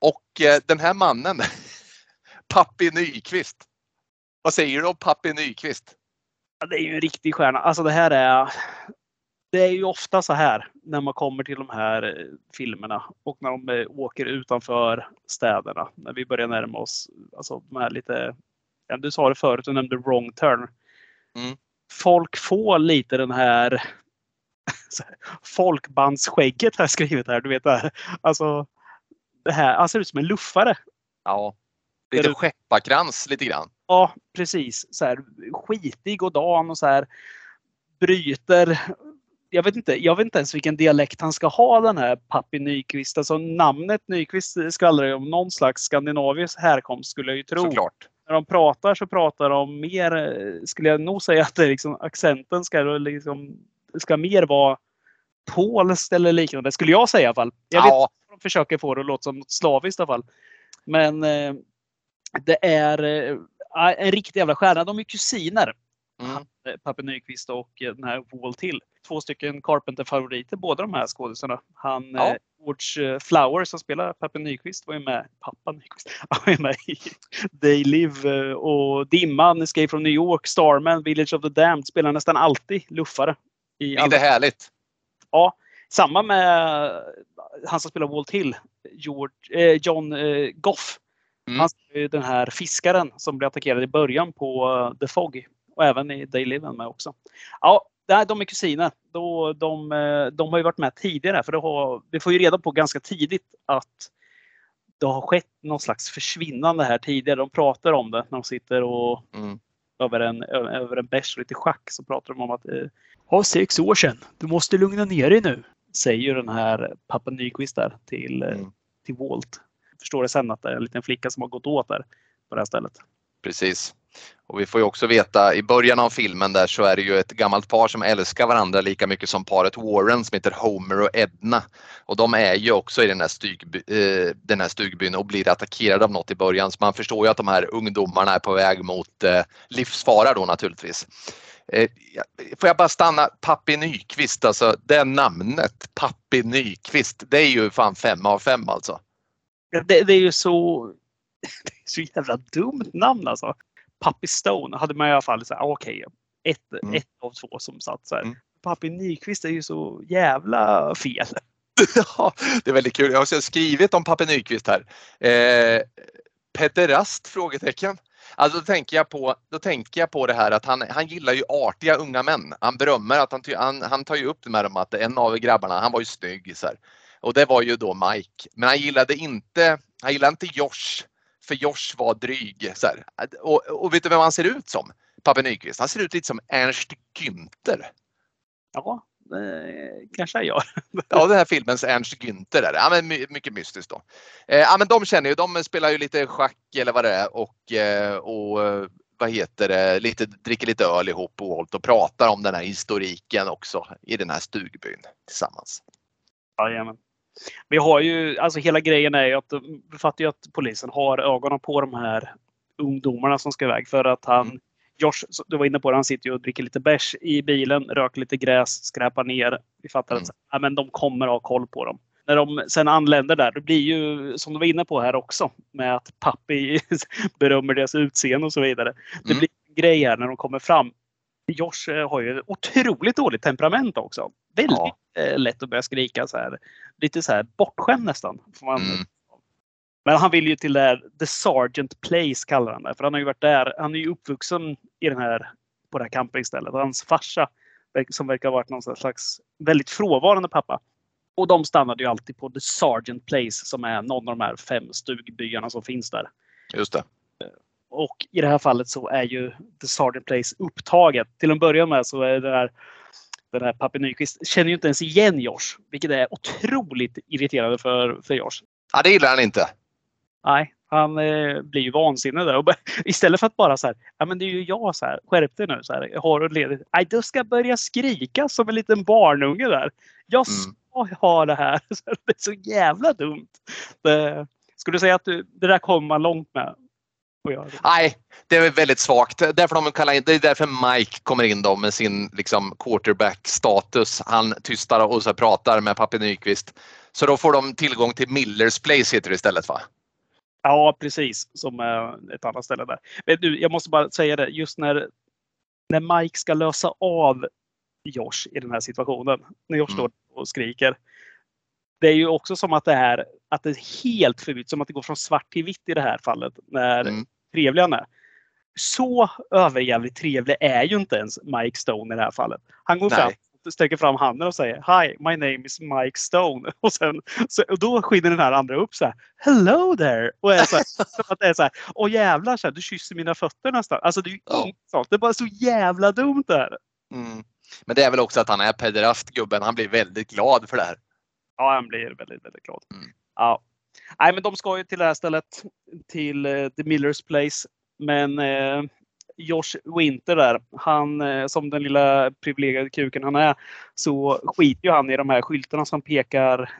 Och eh, den här mannen, Pappi Nyqvist. Vad säger du om Pappi Nyqvist? Ja, det är ju en riktig stjärna. Alltså det här är... Det är ju ofta så här när man kommer till de här eh, filmerna och när de eh, åker utanför städerna. När vi börjar närma oss, alltså de här lite... Ja, du sa det förut, du nämnde wrong turn. Mm. Folk får lite den här folkbandsskägget har jag skrivit här. Du vet det här. Alltså, det här, han ser ut som en luffare. Ja, lite skepparkrans lite grann. Ja, precis. Så här, skitig och dan och så här bryter. Jag vet, inte, jag vet inte ens vilken dialekt han ska ha den här Pappi Nyqvist. Alltså namnet Nyqvist skvallrar ju om någon slags skandinavisk härkomst skulle jag ju tro. Såklart. När de pratar så pratar de mer, skulle jag nog säga att det liksom, accenten ska liksom, ska mer vara polskt eller liknande. Skulle jag säga i alla fall. Jag vet Ja, de försöker få det att låta som något slaviskt i alla fall. Men eh, det är eh, en riktig jävla stjärna. De är kusiner. mm, eh, Pappe Nyqvist och eh, den här Walt Hill. Två stycken Carpenter-favoriter båda de här skådisarna. Han Ja. George Flower som spelar Pappe Nyqvist var ju med, pappa Nyqvist, var ju med i They Live och Dimman, Escape from New York, Starman, Village of the Damned spelar nästan alltid luffare. I alla är härligt. Ja, samma med han som spelar Walt Hill, George, eh, John eh, Goff. Mm. Han spelar ju den här fiskaren som blir attackerad i början på eh, The Fog. Och även i Day Live med också. Ja, nej, de är kusiner. Då, de, eh, de har ju varit med tidigare. För har, vi får ju reda på ganska tidigt att det har skett någon slags försvinnande här tidigare. De pratar om det när de sitter och Mm. över en, över en bärs och lite schack så pratar de om att eh, ha sex år sedan. Du måste lugna ner dig nu. Säger ju den här pappa Nyqvist där till, eh, Mm. till Walt. Förstår det sen att det är en liten flicka som har gått åt där på det här stället. Precis. Och vi får ju också veta i början av filmen där så är det ju ett gammalt par som älskar varandra lika mycket som paret Warren som heter Homer och Edna. Och de är ju också i den här, stugby, eh, den här stugbyn och blir attackerade av något i början så man förstår ju att de här ungdomarna är på väg mot eh, livsfara då naturligtvis. Eh, får jag bara stanna, Pappi Nyqvist, alltså det namnet, Pappi Nyqvist, det är ju fan fem av fem alltså. Det, det är ju så, det är så jävla dumt namn alltså. Pappi Stone hade man i alla fall okej, okay, ett, mm. ett av två som satt så här. Mm. Pappi Nyqvist är ju så jävla fel. ja, det är väldigt kul. Jag har skrivit om Pappe Nyqvist här. Eh, pederast? Frågetecken. Alltså då tänker jag på, då tänker jag på det här att han, han gillar ju artiga unga män. Han berömmer att han, han, han tar ju upp det med dem att en av grabbarna, han var ju snygg. Så här. Och det var ju då Mike. Men han gillade inte, han gillade inte Josh. För Josh var dryg. Så. Och, och vet du vem han ser ut som? Pappe Nyqvist. Han ser ut lite som Ernst Günther. Ja, Eh, kanske jag gör. ja, den här filmens Ernst Günther är det. Ja, men mycket mystiskt då. Eh, ja, men de känner ju, de spelar ju lite schack eller vad det är och, eh, och vad heter det, lite, dricker lite öl ihop och, och pratar om den här historiken också i den här stugbyn tillsammans. Jajamän. Vi har ju, alltså hela grejen är ju att vi fattar ju att polisen har ögonen på de här ungdomarna som ska iväg för att han mm. Josh, du var inne på det, han sitter ju och dricker lite bärs i bilen, röker lite gräs, skräpar ner. Vi fattar mm. att ja, men de kommer ha koll på dem. När de sen anländer där, det blir ju som du var inne på här också med att Pappi berömmer deras utseende och så vidare. Det mm. blir en grej här när de kommer fram. Josh eh, har ju otroligt dåligt temperament också. Väldigt ja. Eh, lätt att börja skrika så här. Lite så här bortskämd nästan. Man mm. Men han vill ju till det här, The Sergeant Place kallar han det. För han har ju varit där, han är ju uppvuxen i den här, på det här campingstället. Hans farsa, som verkar ha varit någon slags väldigt frånvarande pappa. Och de stannade ju alltid på The Sergeant Place som är någon av de här fem stugbyarna som finns där. Just det. Och i det här fallet så är ju The Sergeant Place upptaget. Till en början med så är det här den här Pappe Nyqvist känner ju inte ens igen Josh, vilket är otroligt irriterande för, för Josh. Ja, det gillar han inte. Nej, han eh, blir ju vansinnig där. Och istället för att bara så här, ja men det är ju jag så här, skärp dig nu så här, har du ledigt? Nej, du ska börja skrika som en liten barnunge där. Jag mm. ska mm. ha det här. Det är så jävla dumt. Det, skulle du säga att du, det där kommer man långt med? Nej, det är väldigt svagt. Därför de kallar in, det är därför Mike kommer in då med sin liksom, quarterback-status. Han tystar och så pratar med Pappe Nyqvist. Så då får de tillgång till Millers Place heter det istället va? Ja, precis. Som ett annat ställe där. Men du, jag måste bara säga det. Just när, när Mike ska lösa av Josh i den här situationen. När Josh mm. står och skriker. Det är ju också som att det är, att det är helt förbytt. Som att det går från svart till vitt i det här fallet. När mm. trevlig han är. Så överjävligt trevlig är ju inte ens Mike Stone i det här fallet. Han går Nej. fram sträcker fram handen och säger Hi, my name is Mike Stone. Och, sen, så, och då skiner den här andra upp så här Hello there! Och är så här, att det är så här, Åh jävlar, så här, du kysser mina fötter nästan. Alltså det är ju oh. sånt. Det är bara så jävla dumt där. Mm. Men det är väl också att han är pederast gubben. Han blir väldigt glad för det här. Ja, han blir väldigt, väldigt glad. Mm. Ja. Nej, men de ska ju till det här stället, till uh, The Millers Place. Men uh, Josh Winter där, han eh, som den lilla privilegierade kuken han är, så skiter ju han i de här skyltarna som pekar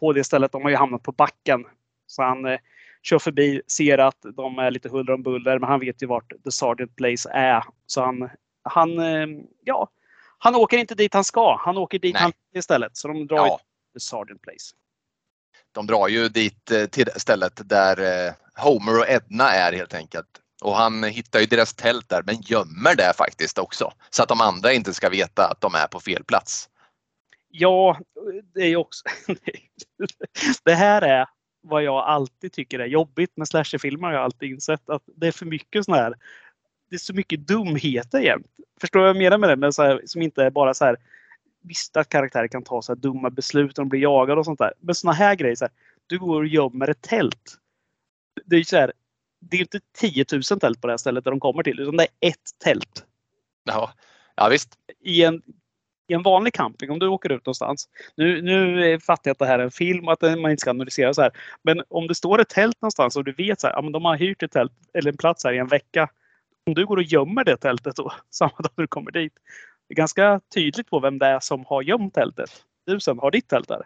på det stället. De har ju hamnat på backen. Så han eh, kör förbi, ser att de är lite huller om buller, men han vet ju vart The Sergeant Place är. Så han, han, eh, ja, han åker inte dit han ska. Han åker dit Nej. han istället. Så de drar ja. The Sergeant Place. De drar ju dit eh, till stället där eh, Homer och Edna är helt enkelt. Och han hittar ju deras tält där men gömmer det faktiskt också. Så att de andra inte ska veta att de är på fel plats. Ja, det är ju också... det här är vad jag alltid tycker är jobbigt med slasherfilmer har jag alltid insett. Att det är för mycket sån här... Det är så mycket dumheter jämt. Förstår du vad jag menar med det? Men så här, som inte är bara så här... Visst att karaktärer kan ta så här dumma beslut och de blir jagade och sånt där. Men såna här grejer. Så här, du går och gömmer ett tält. Det är så här, det är inte 10 000 tält på det här stället där de kommer till, utan det är ett tält. Ja, ja visst. I en, I en vanlig camping, om du åker ut någonstans. Nu, nu fattar jag att det här är en film och att man inte ska analysera så här. Men om det står ett tält någonstans och du vet att ja, de har hyrt ett tält eller en plats här i en vecka. Om du går och gömmer det tältet då, samma dag du kommer dit. Det är ganska tydligt på vem det är som har gömt tältet. Du sen har ditt tält där.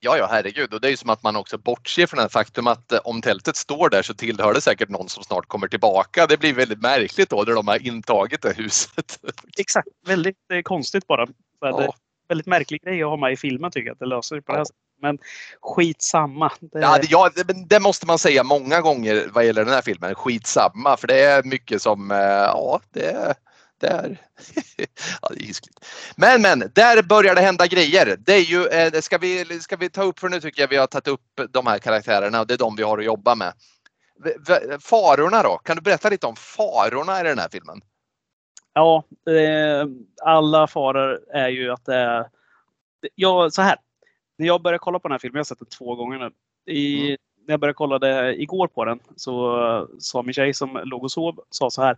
Ja, ja, herregud. Och det är ju som att man också bortser från det faktum att eh, om tältet står där så tillhör det säkert någon som snart kommer tillbaka. Det blir väldigt märkligt då när de har intagit det huset. Exakt, väldigt eh, konstigt bara. Ja. Det, väldigt märklig grej att ha med i filmen tycker jag, att det löser på det här sättet. Men skitsamma. Det... Ja, det, ja, det, det, måste man säga många gånger vad gäller den här filmen. Skitsamma, för det är mycket som, eh, ja, det där. ja, det är hiskligt. Men men, där börjar det hända grejer. Det är ju, eh, ska, vi, ska vi ta upp, för nu tycker jag vi har tagit upp de här karaktärerna och det är de vi har att jobba med. Farorna då? Kan du berätta lite om farorna i den här filmen? Ja, eh, alla faror är ju att det är... Ja, så här. När jag började kolla på den här filmen, jag har sett den två gånger nu. I, mm. När jag började kolla det igår på den så sa min tjej som låg och sov, sa så här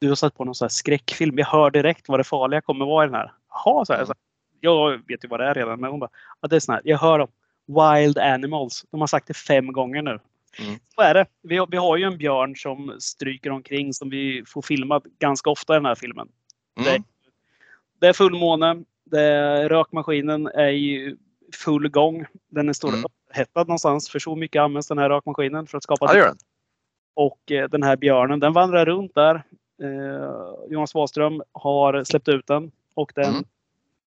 du har satt på någon sån här skräckfilm. Jag hör direkt vad det farliga kommer vara i den här. Jaha, så här, så Jag vet ju vad det är redan, men hon bara, ja, det är sån här, jag hör dem. Wild Animals. De har sagt det fem gånger nu. Mm. Så är det. Vi har, vi har ju en björn som stryker omkring som vi får filma ganska ofta i den här filmen. Mm. Det, det, är fullmåne. Det, rökmaskinen är i full gång. Den är stor mm. upphettad någonstans för så mycket används den här rökmaskinen för att skapa ja, Och eh, den här björnen den vandrar runt där Eh, Jonas Wahlström har släppt ut den och den mm.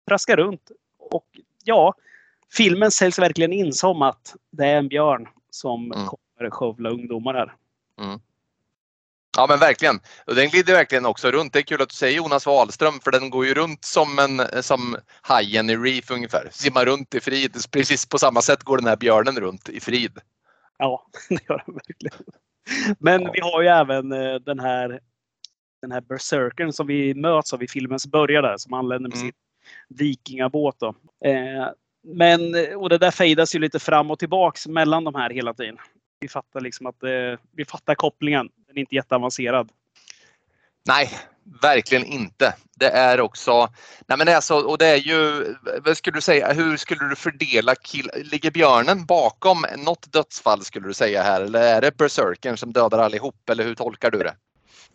traskar runt. Och ja, filmen säljs verkligen in som att det är en björn som mm. kommer skövla ungdomar här. Mm. Ja men verkligen. Och den glider verkligen också runt. Det är kul att du säger Jonas Wahlström för den går ju runt som, en, som hajen i Reef ungefär. Simmar runt i frid. Precis på samma sätt går den här björnen runt i frid. Ja, det gör den verkligen. Men ja. vi har ju även eh, den här den här berserkern som vi möts av i filmens början där som anländer med mm. sin vikingabåt. Då. Eh, men, och det där fejdas ju lite fram och tillbaks mellan de här hela tiden. Vi fattar liksom att eh, vi fattar kopplingen. Den är inte jätteavancerad. Nej, verkligen inte. Det är också, nej men det är så, och det är ju, vad skulle du säga, hur skulle du fördela kill, ligger björnen bakom något dödsfall skulle du säga här eller är det berserkern som dödar allihop eller hur tolkar du det?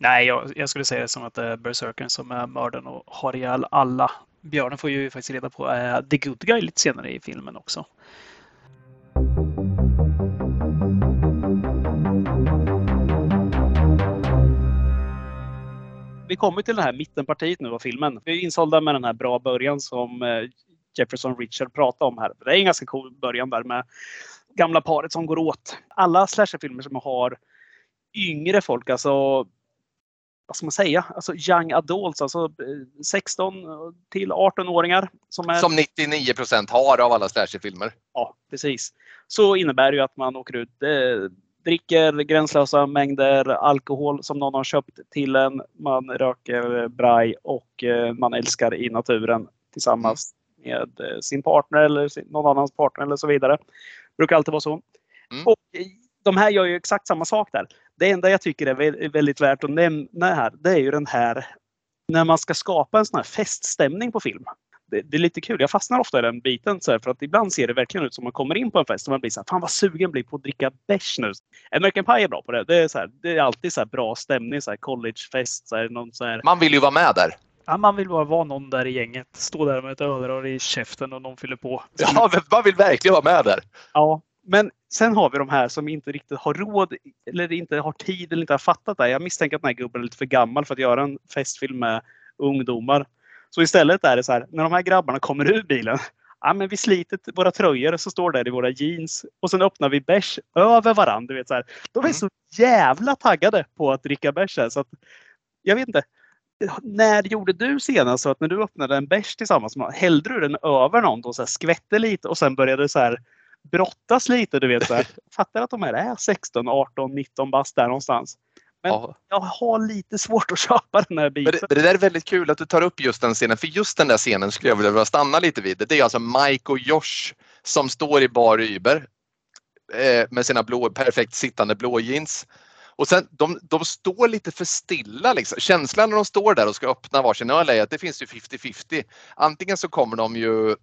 Nej, jag, jag, skulle säga det som att det är Berserkern som är mördaren och har ihjäl alla. Björnen får ju faktiskt reda på uh, The Good Guy lite senare i filmen också. Vi kommer till det här mittenpartiet nu av filmen. Vi är insålda med den här bra början som eh, Jefferson Richard pratade om här. Det är en ganska cool början där med gamla paret som går åt. Alla slasherfilmer som har yngre folk, alltså vad ska man säga, alltså young adults, alltså 16 eh, till 18-åringar. Som, är... som 99 procent har av alla slasherfilmer. Ja, precis. Så innebär det ju att man åker ut, eh, dricker gränslösa mängder alkohol som någon har köpt till en. Man röker braj och eh, man älskar i naturen tillsammans mm. med eh, sin partner eller sin, någon annans partner eller så vidare. Det brukar alltid vara så. Mm. Och de här gör ju exakt samma sak där. Det enda jag tycker är väldigt värt att nämna här, det är ju den här när man ska skapa en sån här feststämning på film. Det, det är lite kul. Jag fastnar ofta i den biten så här, för att ibland ser det verkligen ut som man kommer in på en fest och man blir så här, fan vad sugen blir på att dricka bärs nu. American Pie är bra på det. Det är, så här, det är alltid så bra stämning, så här collegefest. Så här, någon så här... Man vill ju vara med där. Ja, man vill bara vara någon där i gänget. Stå där med ett överrör i käften och någon fyller på. Ja, man vill verkligen vara med där. Ja, men sen har vi de här som inte riktigt har råd eller inte har tid eller inte har fattat det. Jag misstänker att den här gubben är lite för gammal för att göra en festfilm med ungdomar. Så istället är det så här, när de här grabbarna kommer ur bilen. Ja, men vi sliter våra tröjor så står det i våra jeans och sen öppnar vi bärs över varandra. Du vet, så här. De är mm. så jävla taggade på att dricka bärs. Så att, jag vet inte. När gjorde du senast så att när du öppnade en bärs tillsammans, hällde du den över någon och så här, skvätte lite och sen började så här brottas lite. Du vet, så här. fattar att de här är 16, 18, 19 bast där någonstans. Men ja. jag har lite svårt att köpa den här biten. Men det, det där är väldigt kul att du tar upp just den scenen, för just den där scenen skulle jag vilja stanna lite vid. Det är alltså Mike och Josh som står i bar Uber eh, med sina blå, perfekt sittande blå jeans. Och sen, de, de står lite för stilla. Liksom. Känslan när de står där och ska öppna varsin öl är att det finns ju 50-50. Antingen så kommer de ju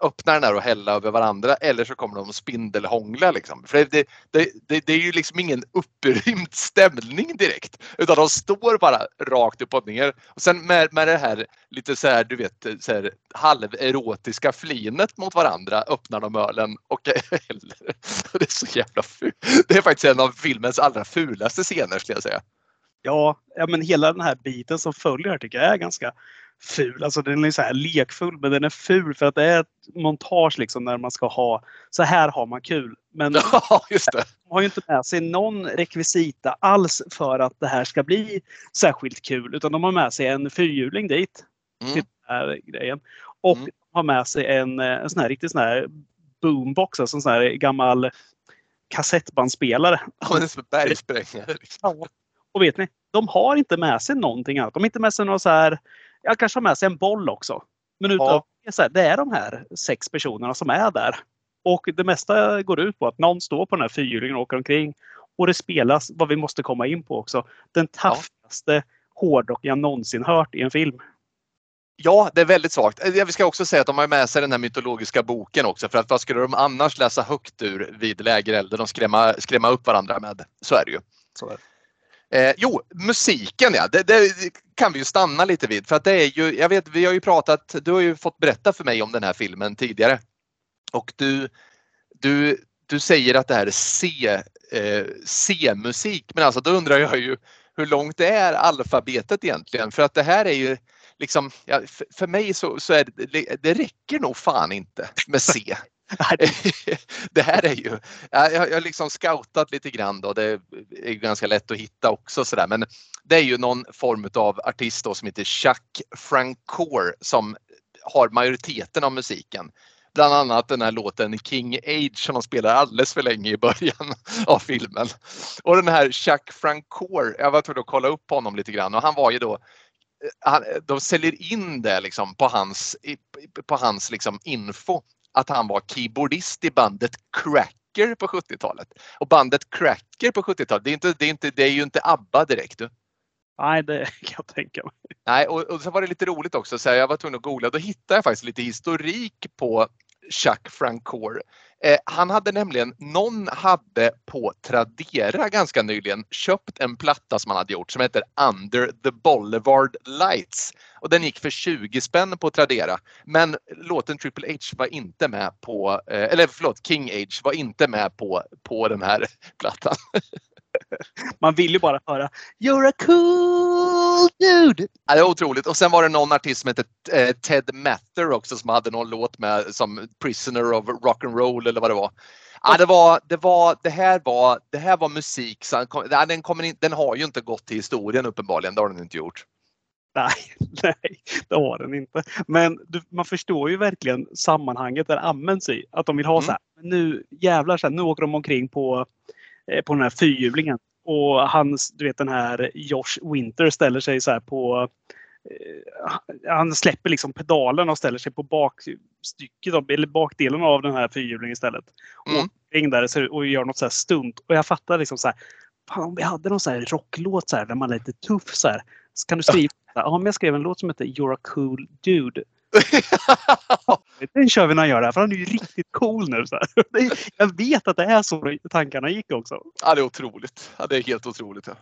öppna den här och hälla över varandra eller så kommer de spindelhångla. Liksom. För det, det, det, det är ju liksom ingen upprymd stämning direkt utan de står bara rakt upp och ner. Och sen med, med det här lite så här, du vet, så här, halverotiska flinet mot varandra öppnar de ölen och häller. Det är så jävla fult. Det är faktiskt en av filmens allra fulaste scener skulle jag säga. Ja, ja, men hela den här biten som följer tycker jag är ganska ful. Alltså den är så här lekfull men den är ful för att det är ett montage liksom när man ska ha så här har man kul. Men Ja, just det. de har ju inte med sig någon rekvisita alls för att det här ska bli särskilt kul utan de har med sig en fyrhjuling dit. Mm. Till den här grejen. Och Mm. de har med sig en, eh, en sån här riktig sån här boombox, alltså en sån här gammal kassettbandspelare. Ja, en bergsprängare. Liksom. Och vet ni, de har inte med sig någonting annat. De har inte med sig någon så här, jag kanske har med sig en boll också. Men utav Ja. det, är så här, det är de här sex personerna som är där. Och det mesta går ut på att någon står på den här fyrhjulingen och åker omkring. Och det spelas, vad vi måste komma in på också, den taffigaste hårdrock jag någonsin hört i en film. Ja, det är väldigt svagt. Eh, Vi ska också säga att de har med sig den här mytologiska boken också för att vad skulle de annars läsa högt ur vid lägerelden och skrämma, skrämma upp varandra med? Så är det ju. Så är Eh, jo, musiken ja, det, det kan vi ju stanna lite vid för att det är ju, jag vet, vi har ju pratat, du har ju fått berätta för mig om den här filmen tidigare och du, du, du säger att det här är C, eh, C-musik, men alltså då undrar jag ju hur långt det är alfabetet egentligen för att det här är ju liksom, ja, för, för mig så, så är det, det räcker nog fan inte med C. det här är ju, jag, har liksom scoutat lite grann då, det är ganska lätt att hitta också sådär men det är ju någon form av artist då som heter Chuck Francoeur som har majoriteten av musiken. Bland annat den här låten King Age som de spelar alldeles för länge i början av filmen. Och den här Chuck Francoeur, jag var tvungen att kolla upp honom lite grann och han var ju då eh, han, de säljer in det liksom på hans, på hans liksom info att han var keyboardist i bandet Cracker på 70-talet. Och bandet Cracker på 70-talet, det är, inte, det, är inte, det är ju inte ABBA direkt. Du. Nej, det kan jag tänka mig. Nej, och, och så var det lite roligt också, så här, jag var tvungen att googla, då hittade jag faktiskt lite historik på Chuck Francoeur. Eh, han hade nämligen, någon hade på Tradera ganska nyligen köpt en platta som han hade gjort som heter Under the Boulevard Lights. Och den gick för 20 spänn på Tradera. Men låten Triple H var inte med på, eh, eller förlåt, King H var inte med på, på den här plattan. Man vill ju bara höra You're a cool dude! Ja, det är otroligt. Och sen var det någon artist som hette eh, Ted Mather också som hade någon låt med som Prisoner of Rock'n'Roll eller vad det var. Ja, det, var, det, var, det, här var, det här var musik. Så den, kommer in, den har ju inte gått till historien uppenbarligen. Det har den inte gjort. Nej, nej, det har den inte. Men du, man förstår ju verkligen sammanhanget där används i. Att de vill ha Mm. så här, "Men nu jävlar, så här, nu åker de omkring på, på den här fyrhjulingen. Och hans, du vet den här Josh Winter ställer sig så på eh, han släpper liksom pedalen och ställer sig på bakstycket, eller bakdelen av den här fyrhjulingen istället. Mm. Och där och gör något så här stunt. Och jag fattar liksom så här. Fan, om vi hade någon så här rocklåt så här, där man är lite tuff så här. Så kan du skriva. Ja, men jag skrev en låt som heter You're a cool dude. Den kör vi när han gör det här, för han är ju riktigt cool nu. Så här. Jag vet att det är så tankarna gick också. ja, det är otroligt. Ja, det är helt otroligt. Ja.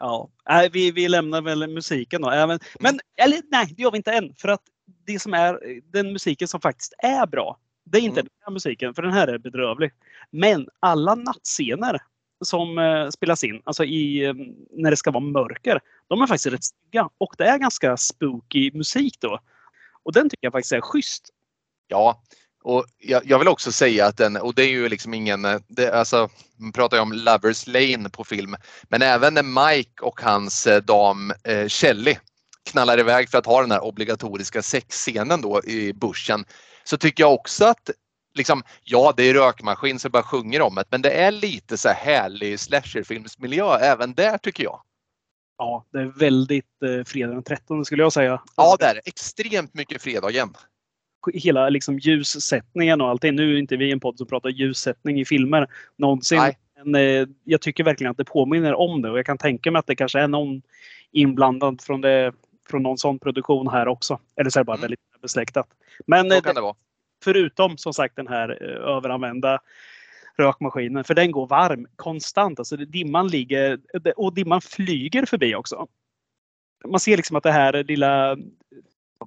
Ja, nej, vi, vi lämnar väl musiken då. Även, men eller nej, det gör vi inte än. För att det som är den musiken som faktiskt är bra. Det är inte Mm. den här musiken, för den här är bedrövlig. Men alla nattscener som eh, spelas in, alltså i, eh, när det ska vara mörker, de är faktiskt rätt snygga. Och det är ganska spooky musik då. Och den tycker jag faktiskt är schysst. Ja, och jag, jag vill också säga att den, och det är ju liksom ingen, eh, det, alltså, man pratar ju om Lovers Lane på film, men även när Mike och hans eh, dam eh, Shelley knallar iväg för att ha den här obligatoriska sexscenen då i bussen, så tycker jag också att liksom, ja det är rökmaskin som bara sjunger om det, men det är lite så här härlig slasherfilmsmiljö även där tycker jag. Ja, det är väldigt eh, fredag den 13 skulle jag säga. Ja, det är extremt mycket fredagen. hela liksom ljussättningen och allting. Nu är inte vi en podd som pratar ljussättning i filmer någonsin. Nej. Men eh, jag tycker verkligen att det påminner om det och jag kan tänka mig att det kanske är någon inblandad från, det, från någon sån produktion här också. Eller så är det bara Mm. väldigt besläktat. Men Så eh, kan det vara. Förutom som sagt den här eh, överanvända rökmaskinen. För den går varm konstant. Alltså dimman ligger och dimman flyger förbi också. Man ser liksom att det här lilla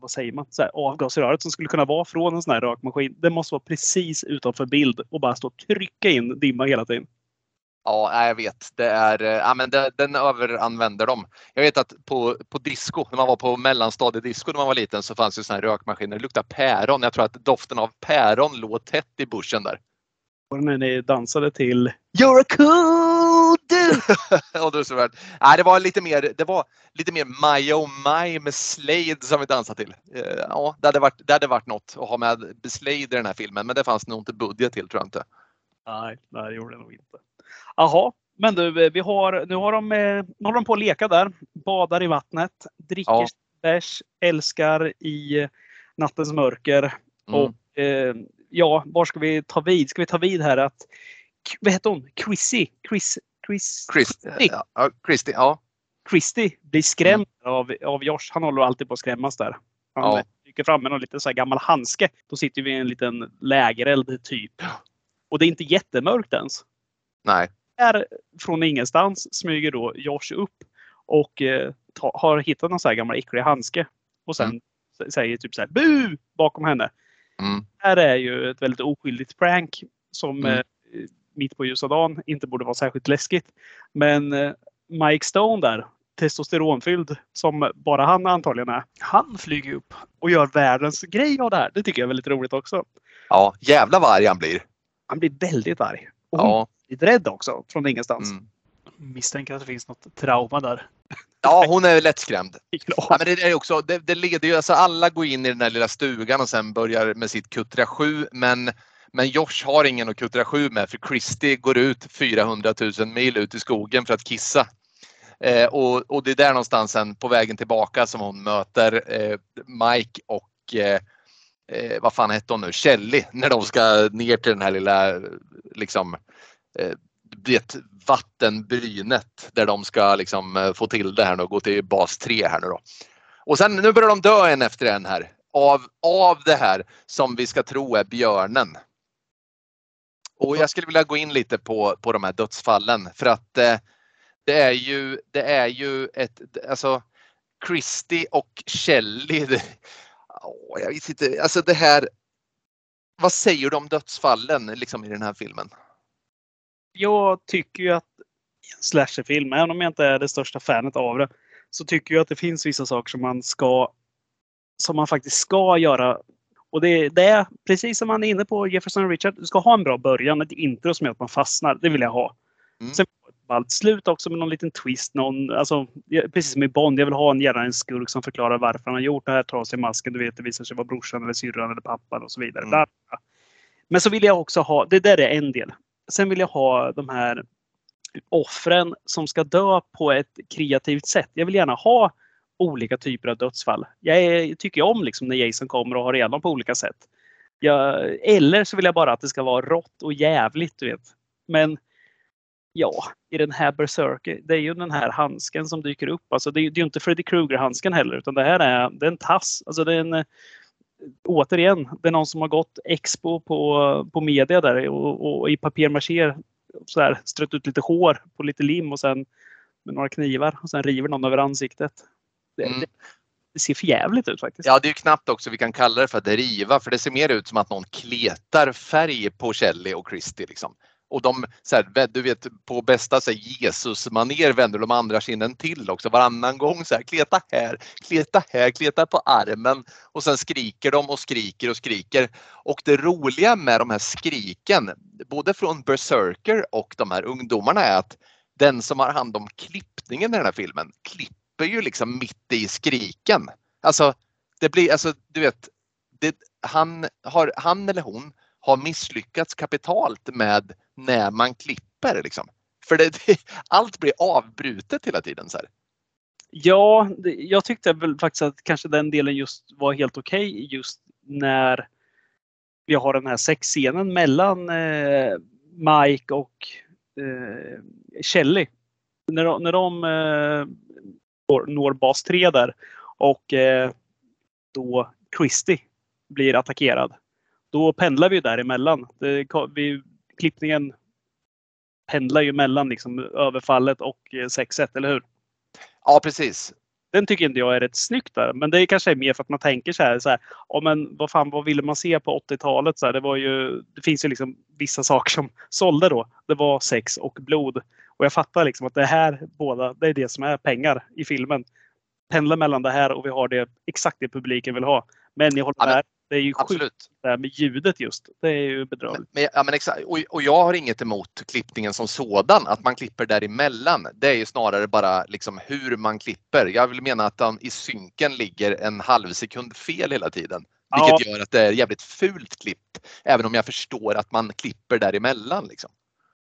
vad säger man, så här, avgasröret som skulle kunna vara från en sån här rökmaskin. Det måste vara precis utanför bild och bara stå och trycka in dimma hela tiden. Ja, jag vet. Det är, eh, ja, men det, den överanvänder de. Jag vet att på, på disco, när man var på mellanstadiedisco när man var liten så fanns det såna här rökmaskiner. Det luktade päron. Jag tror att doften av päron låg tätt i buschen där. Och när ni dansade till You're a cool dude! och då så var, nej, det var lite mer, det var lite mer My Oh My med Slade som vi dansade till. Eh, ja, det hade varit, det hade varit något att ha med Slade i den här filmen, men det fanns nog inte budget till tror jag inte. Nej, nej det gjorde det nog inte. Jaha, men du, vi har, nu har de, eh, nu håller de på att leka där. Badar i vattnet, dricker ja. bärs, älskar i nattens mörker. Mm. Och eh, ja, var ska vi ta vid? Ska vi ta vid här att vad heter hon? Chrissy? Chris, Chris, Christy. Ja, Christy, ja. Christy blir skrämd mm. av, av Josh. Han håller alltid på att skrämmas där. Han ja. dyker fram med någon liten så gammal handske. Då sitter vi i en liten lägereld typ. Och det är inte jättemörkt ens. Nej. Där från ingenstans smyger då Josh upp och eh, ta, har hittat någon så här gammal äcklig handske. Och sen mm. säger typ så här bu bakom henne. Mm. Det här är ju ett väldigt oskyldigt prank som mm. eh, mitt på ljusa dagen inte borde vara särskilt läskigt. Men eh, Mike Stone där, testosteronfylld som bara han antagligen är. Han flyger upp och gör världens grej av det här. Det tycker jag är väldigt roligt också. Ja, jävla vad arg han blir. Han blir väldigt arg. Och ja. lite rädd också från ingenstans. Mm. Misstänker att det finns något trauma där. Ja, hon är lättskrämd. Ja, men det, är också, det, det leder ju, alltså alla går in i den där lilla stugan och sen börjar med sitt Kuttra 7. Men, men Josh har ingen att Kuttra 7 med för Christy går ut 400 000 mil ut i skogen för att kissa. Eh, och, och, det är där någonstans sen på vägen tillbaka som hon möter eh, Mike och eh, eh vad fan hette hon nu, Kelly när de ska ner till den här lilla liksom eh, det vattenbrynet där de ska liksom eh, få till det här och gå till bas 3 här nu då. Och sen nu börjar de dö en efter en här av, av det här som vi ska tro är björnen. Och jag skulle vilja gå in lite på, på de här dödsfallen för att eh, det är ju, det är ju ett, alltså Christie och Shelley. Det, åh, jag vet inte, alltså det här. Vad säger du om dödsfallen liksom i den här filmen? Jag tycker ju att i en slasherfilm, även om jag inte är det största fanet av det, så tycker jag att det finns vissa saker som man ska som man faktiskt ska göra. Och det, det är precis som man är inne på Jefferson och Richard. Du ska ha en bra början, ett intro som gör att man fastnar. Det vill jag ha. Mm. Sen ett ballt slut också med någon liten twist. Någon, alltså, precis som i Bond, jag vill ha en, gärna en skurk som förklarar varför han har gjort det här. Tar sig masken, du vet, det visar sig vara brorsan eller syrran eller pappan och så vidare. Mm. Men så vill jag också ha, det där är en del sen vill jag ha de här offren som ska dö på ett kreativt sätt. Jag vill gärna ha olika typer av dödsfall. Jag är, tycker om liksom när Jason kommer och har ihjäl på olika sätt. Jag, eller så vill jag bara att det ska vara rått och jävligt. Du vet. Men ja, i den här Berserker, det är ju den här handsken som dyker upp. Alltså det, är, det är inte Freddy Krueger-handsken heller, utan det här är, det är en tass. Alltså det är en, återigen, det är någon som har gått expo på, på media där och, och i papier-maché så här, strött ut lite hår på lite lim och sen med några knivar och sen river någon över ansiktet. Det, mm. det, det ser för jävligt ut faktiskt. Ja, det är knappt också vi kan kalla det för att riva för det ser mer ut som att någon kletar färg på Kelly och Christy. Liksom. Och de, så här, du vet på bästa Jesus-manér vänder de andra kinden till också varannan gång. Så här, kleta här, kleta här, kleta på armen och sen skriker de och skriker och skriker. Och det roliga med de här skriken, både från Berserker och de här ungdomarna är att den som har hand om klippningen i den här filmen klipper ju liksom mitt i skriken. Alltså, det blir, alltså du vet, det, han, har, han eller hon har misslyckats kapitalt med när man klipper. Liksom. För det, det, allt blir avbrutet hela tiden. Så här. Ja, det, jag tyckte väl faktiskt att kanske den delen just var helt okej okay just när vi har den här sexscenen mellan eh, Mike och eh, Kelly. När de, när de eh, når bas 3 där och eh, då Christy blir attackerad då pendlar vi däremellan. Det, vi, klippningen pendlar ju mellan liksom, överfallet och 6-1, eller hur? Ja, precis. Den tycker inte jag är rätt snyggt där. Men det är kanske mer för att man tänker så här. Så här oh, men vad fan, vad ville man se på 80-talet? Så här, det, var ju, det finns ju liksom vissa saker som sålde då. Det var sex och blod. Och jag fattar liksom att det här båda, det är det som är pengar i filmen. Pendla mellan det här och vi har det exakt det publiken vill ha. Men jag håller med. Det är ju Absolut. sjukt det här med ljudet just. Det är ju bedrövligt. Men, ja, men exakt. Och, och, jag har inget emot klippningen som sådan, att man klipper däremellan. Det är ju snarare bara liksom hur man klipper. Jag vill mena att den i synken ligger en halv sekund fel hela tiden. Vilket ja. gör att det är jävligt fult klippt. Även om jag förstår att man klipper däremellan. Liksom.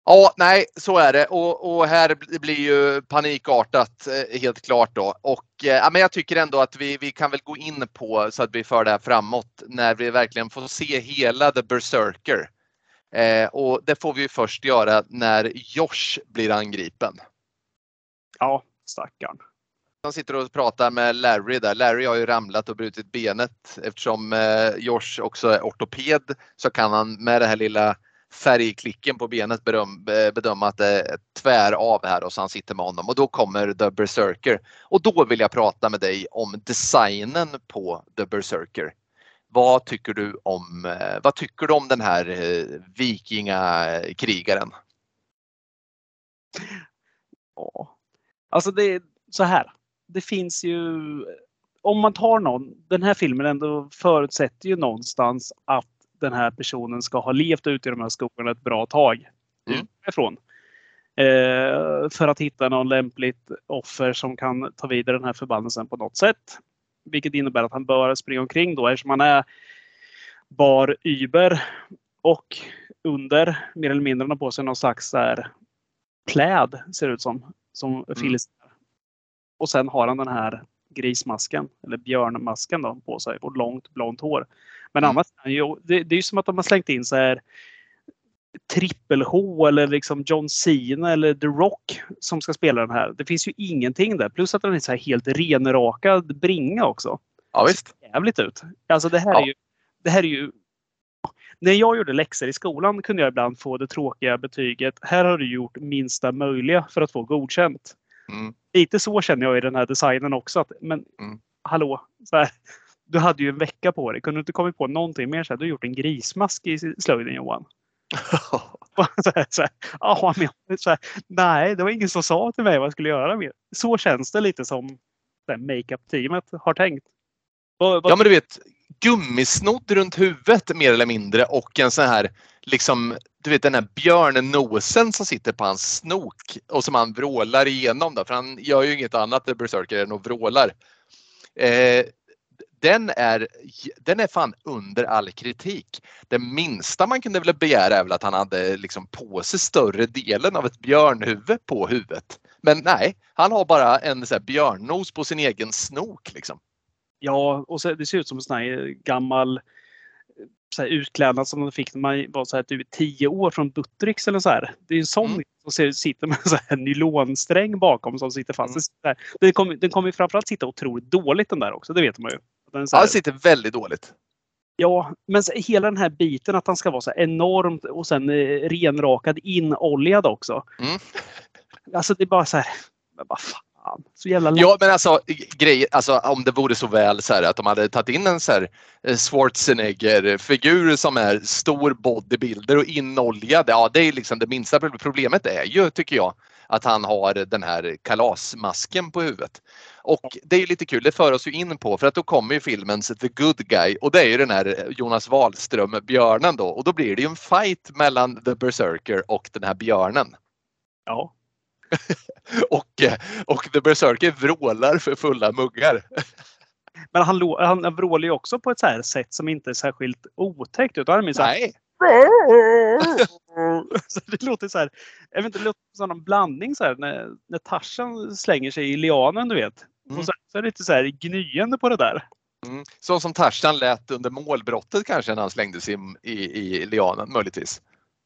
Ja, nej, så är det och, och här blir ju panikartat eh, helt klart då. Och eh, ja, men jag tycker ändå att vi, vi kan väl gå in på så att vi för det här framåt när vi verkligen får se hela The Berserker. Eh, och det får vi först göra när Josh blir angripen. Ja, stackarn. Han sitter och pratar med Larry där. Larry har ju ramlat och brutit benet eftersom eh, Josh också är ortoped så kan han med det här lilla färgklicken på benet beröm, bedöma att det är tvär av här och så han sitter med honom och då kommer The Berserker. Och då vill jag prata med dig om designen på The Berserker. Vad tycker du om, eh, vad tycker du om den här eh, vikingakrigaren? Ja, alltså det är så här. Det finns ju, om man tar någon, den här filmen ändå förutsätter ju någonstans att den här personen ska ha levt ute i de här skogarna ett bra tag. Mm. Ifrån. Eh, för att hitta någon lämpligt offer som kan ta vidare den här förbannelsen på något sätt. Vilket innebär att han bör springa omkring då eftersom han är bar Uber och under mer eller mindre har på sig någon slags där, kläd ser det ut som. Som mm. Och sen har han den här grismasken eller björnmasken då, på sig och långt blont hår. Men mm. annars, det, det är ju som att de har slängt in så här trippel-H eller liksom John Cena eller The Rock som ska spela den här. Det finns ju ingenting där. Plus att den är så här helt renrakad bringa också. Ja, visst. Jävligt ut. Alltså det här ja. är ju... Det här är ju när jag gjorde läxor i skolan kunde jag ibland få det tråkiga betyget. Här har du gjort minsta möjliga för att få godkänt. Mm. Lite så känner jag i den här designen också. Att, men mm. hallå, så här, du hade ju en vecka på dig. Kunde du inte kommit på någonting mer? Så här, du har gjort en grismask i slöjden Johan. så här, så här, men, så här, nej, det var ingen som sa till mig vad jag skulle göra. Med. Så känns det lite som makeup-teamet har tänkt. Vad, vad... Ja, men du vet, gummisnodd runt huvudet mer eller mindre och en sån här liksom, du vet den här björnnosen som sitter på hans snok och som han vrålar igenom då, för han gör ju inget annat, Berserker, än att vrålar. Eh, den är, den är fan under all kritik. Det minsta man kunde väl begära är väl att han hade liksom på sig större delen av ett björnhuvud på huvudet. Men nej, han har bara en så här björnnos på sin egen snok. Liksom. Ja, och så, det ser ut som en sån här gammal så här utklädnad som man fick när man var så här, typ tio år från Buttricks eller så här. Det är en sån mm. som sitter med så här nylonsträng bakom som sitter fast. Mm. Den kommer, den kommer framförallt sitta otroligt dåligt den där också, det vet man ju. Den, så här, ja, sitter väldigt dåligt. Ja, men hela den här biten att han ska vara så enormt och sen eh, renrakad, inoljad också. Mm. Alltså det är bara så här, vad fan. Så jävla Ja, men alltså, grej, alltså om det vore så väl så här, att de hade tagit in en så här eh, Schwarzenegger-figur som är stor bodybuilder och inoljad. Ja, det är liksom det minsta problemet är ju, tycker jag, att han har den här kalasmasken på huvudet. Och det är lite kul, det för oss ju in på för att då kommer ju filmens The Good Guy och det är ju den här Jonas Wahlström björnen då och då blir det ju en fight mellan The Berserker och den här björnen. Ja. och, och The Berserker vrålar för fulla muggar. Men han, han vrålar ju också på ett så här sätt som inte är särskilt otäckt. Utan han är så här, Nej. så det låter så här, jag vet inte, det låter som en blandning så här när, när Tarzan slänger sig i lianen du vet. Mm. Och så, så är det lite så här gnyende på det där. Mm. Så som Tarzan lät under målbrottet kanske när han slängde sig i, i, i lianen möjligtvis.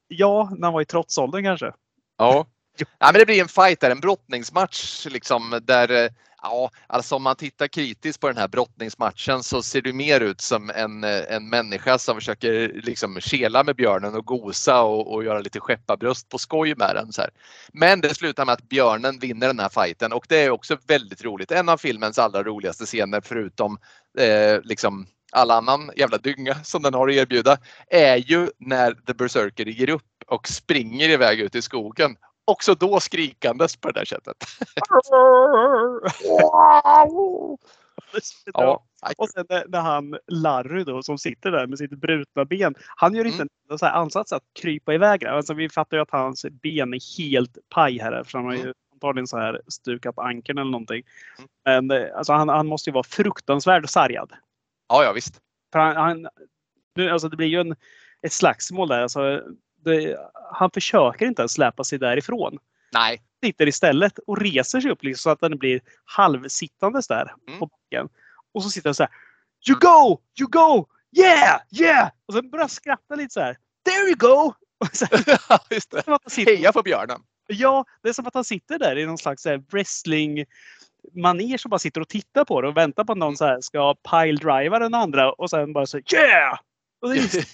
Ja, när han var i trotsåldern kanske. Ja. Ja, men det blir en fight där, en brottningsmatch liksom där eh, Ja, alltså om man tittar kritiskt på den här brottningsmatchen så ser det mer ut som en, eh, en människa som försöker liksom kela med björnen och gosa och, och göra lite skepparbröst på skoj med den. Så här. Men det slutar med att björnen vinner den här fighten och det är också väldigt roligt. En av filmens allra roligaste scener förutom eh, liksom all annan jävla dynga som den har att erbjuda är ju när The Berserker ger upp och springer iväg ut i skogen också då skrikandes på det där sättet. ja. Och sen när han Larry då som sitter där med sitt brutna ben. Han gör inte mm. en så här ansats att krypa iväg. Alltså, vi fattar ju att hans ben är helt paj här för han har ju mm. antagligen så här stukat ankeln eller någonting. Mm. Men eh, alltså, han, han måste ju vara fruktansvärt sargad. Ja, ja visst. För han, han, alltså, det blir ju en, ett slagsmål där. Alltså, det, han försöker inte ens släpa sig därifrån. Nej. Sitter istället och reser sig upp liksom, så att den blir halvsittandes där mm. på backen. Och så sitter han så här. You go! You go! Yeah! Yeah! Och sen börjar skratta lite så här. There you go! Just det. Heja på björnen! Ja, det är som att han sitter där i någon slags wrestling maner som bara sitter och tittar på det och väntar på att någon mm. så här ska pile-driva den andra och sen bara så yeah! Och det är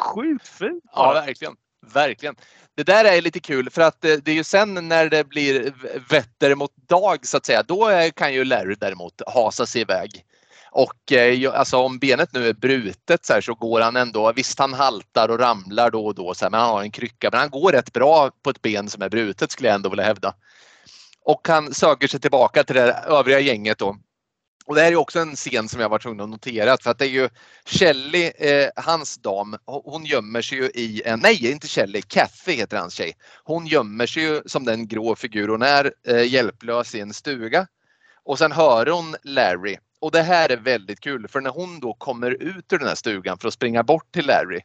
sjukt fint. Ja, verkligen. Verkligen. Det där är lite kul för att det är ju sen när det blir vetter mot dag så att säga, då kan ju Larry däremot hasa sig iväg. Och eh, alltså om benet nu är brutet så, här, så går han ändå, visst han haltar och ramlar då och då så här, men han har en krycka men han går rätt bra på ett ben som är brutet skulle jag ändå vilja hävda. Och han söker sig tillbaka till det övriga gänget då och det här är också en scen som jag var tvungen att notera för att det är ju Shelly, eh, hans dam, hon gömmer sig ju i en, nej inte Shelly, Kathy heter hans tjej. Hon gömmer sig ju som den grå figur hon är, eh, hjälplös i en stuga. Och sen hör hon Larry och det här är väldigt kul för när hon då kommer ut ur den här stugan för att springa bort till Larry.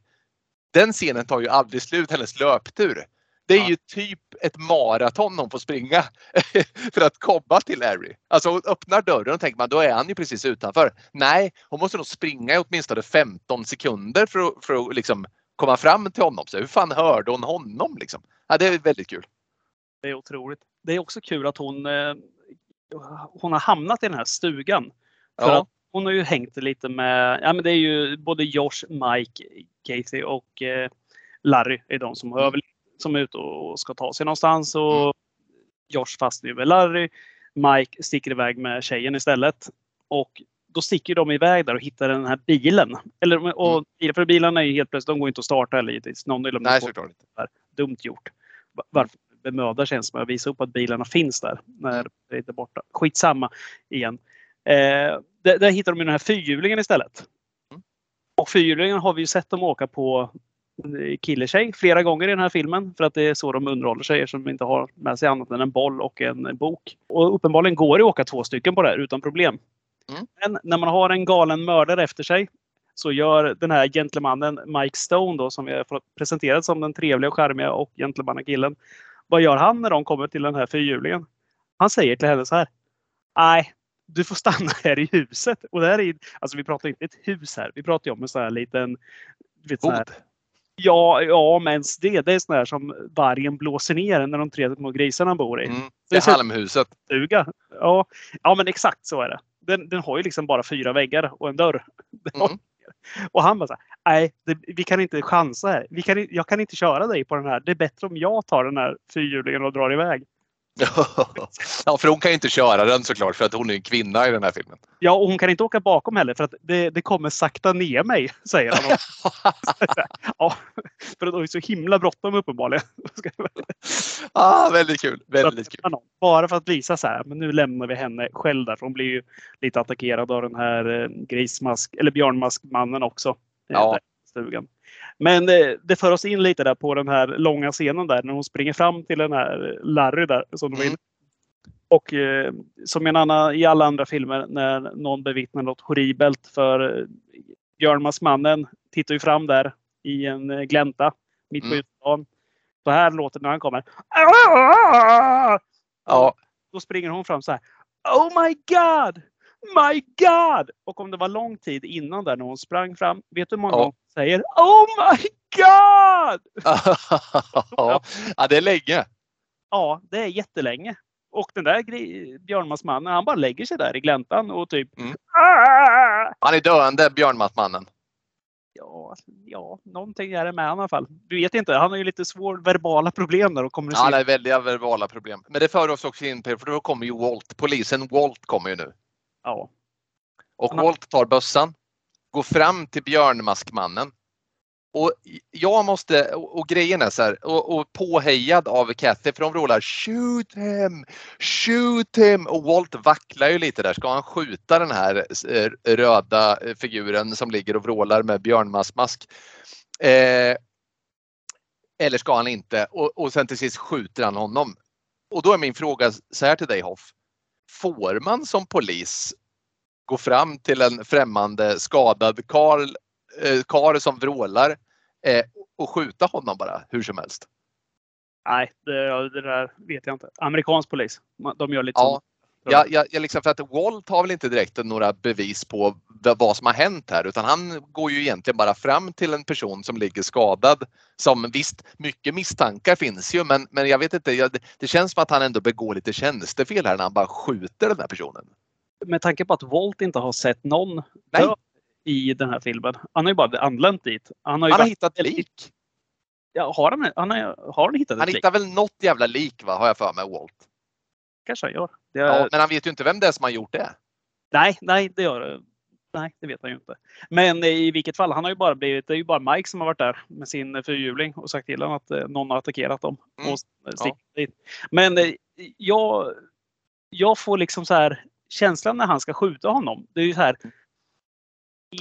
Den scenen tar ju aldrig slut, hennes löptur. Det är ja. ju typ ett maraton hon får springa för att komma till Larry. Alltså hon öppnar dörren och tänker man då är han ju precis utanför. Nej, hon måste nog springa i åtminstone 15 sekunder för att, för att liksom komma fram till honom. Så hur fan hörde hon honom? Liksom? Ja, det är väldigt kul. Det är otroligt. Det är också kul att hon, eh, hon har hamnat i den här stugan. För ja. att hon har ju hängt lite med, ja men det är ju både Josh, Mike, Casey och eh, Larry är de som har mm. överlevt som är ute och ska ta sig någonstans. Och mm. Josh fastnar ju med Larry. Mike sticker iväg med tjejen istället. Och då sticker de iväg där och hittar den här bilen. Eller, och, mm. För bilarna är ju helt plötsligt, de går inte att starta eller givetvis. Någon vill Nej, såklart inte. Dumt gjort. Varför bemödar sig ens med att visa upp att bilarna finns där när det är inte borta. Skitsamma igen. Eh, där, där hittar de den här fyrhjulingen istället. Mm. Och fyrhjulingen har vi ju sett dem åka på killetjej flera gånger i den här filmen. För att det är så de underhåller sig eftersom de inte har med sig annat än en boll och en bok. Och uppenbarligen går det att åka två stycken på det här utan problem. Mm. Men när man har en galen mördare efter sig så gör den här gentlemannen Mike Stone då som vi har presenterat som den trevliga, charmiga och gentlemannakillen. Vad gör han när de kommer till den här fyrhjulingen? Han säger till henne så här. Nej, du får stanna här i huset. Och det här är, alltså vi pratar inte ett hus här. Vi pratar om en sån här liten vet, sån här, Ja, ja men det, det är sån där som vargen blåser ner när de tre små grisarna bor i. Mm, det är halmhuset. Stuga. Ja, ja, men exakt så är det. Den, den har ju liksom bara fyra väggar och en dörr. Mm. Och han bara så här, nej, det, vi kan inte chansa här. Vi kan, jag kan inte köra dig på den här. Det är bättre om jag tar den här fyrhjulingen och drar iväg. Ja, för hon kan ju inte köra den såklart för att hon är en kvinna i den här filmen. Ja, och hon kan inte åka bakom heller för att det, det kommer sakta ner mig, säger han. ja, för att det är så himla bråttom uppenbarligen. ah, väldigt kul. Väldigt kul. Bara för att visa så här, men nu lämnar vi henne själv där. För hon blir ju lite attackerad av den här eh, grismask eller björnmaskmannen också. Ja. Stugan. Men det, eh, det för oss in lite där på den här långa scenen där när hon springer fram till den här Larry där. Som mm. Och eh, som en annan, i alla andra filmer när någon bevittnar något horribelt för eh, Björnmaskmannen tittar ju fram där i en eh, glänta mitt på mm. stan. Så här låter det när han kommer. Ja. Då springer hon fram så här. Oh my God! My God! Och om det var lång tid innan där när hon sprang fram. Vet du hur många ja. gånger säger Oh my God! ja, det är länge. Ja, det är jättelänge. Och den där Björnmansmannen, han bara lägger sig där i gläntan och typ Mm. "Ah!" Han är döende, Björnmattmannen. Ja, ja, någonting är det med i alla fall. Du vet inte, han har ju lite svår verbala problem där och Ja, kommunicerar. han har väldiga verbala problem. Men det för oss också in på, för då kommer ju Walt. Polisen Walt kommer ju nu. Ja. Och Han Walt tar bössan, gå fram till björnmaskmannen. Och jag måste, och, och grejen är så här, och, och påhejad av Kathy för de vrålar Shoot him! Shoot him! Och Walt vacklar ju lite där. Ska han skjuta den här eh, röda figuren som ligger och vrålar med björnmaskmask? Eh, eller ska han inte? Och, och sen till sist skjuter han honom. Och då är min fråga så här till dig Hoff. Får man som polis gå fram till en främmande skadad karl, eh, karl som vrålar eh, och skjuta honom bara hur som helst? Nej, det, det där vet jag inte. Amerikansk polis, de gör lite Ja. sånt. Jag, jag, jag liksom, för att Walt har väl inte direkt några bevis på vad som har hänt här utan han går ju egentligen bara fram till en person som ligger skadad. Som visst, mycket misstankar finns ju men, men jag vet inte, jag, det, det känns som att han ändå begår lite tjänstefel här när han bara skjuter den här personen. Med tanke på att Walt inte har sett någon Nej. dö i den här filmen. Han har ju bara anlänt dit. Han har Han har hittat lik. Ja, har han, han har, har han hittat Han ett lik? hittar väl något jävla lik va, har jag för mig Walt. Kanske han gör. Det, Ja, men han vet ju inte vem det är som har gjort det. Nej, nej, det gör. Nej, det vet han ju inte. Men eh, i vilket fall, han har ju bara blivit, det är ju bara Mike som har varit där med sin eh, fyrhjuling och sagt till honom att eh, någon har attackerat dem. Mm. Och dit. Men jag, jag får liksom så här känslan när han ska skjuta honom. Det är ju så här.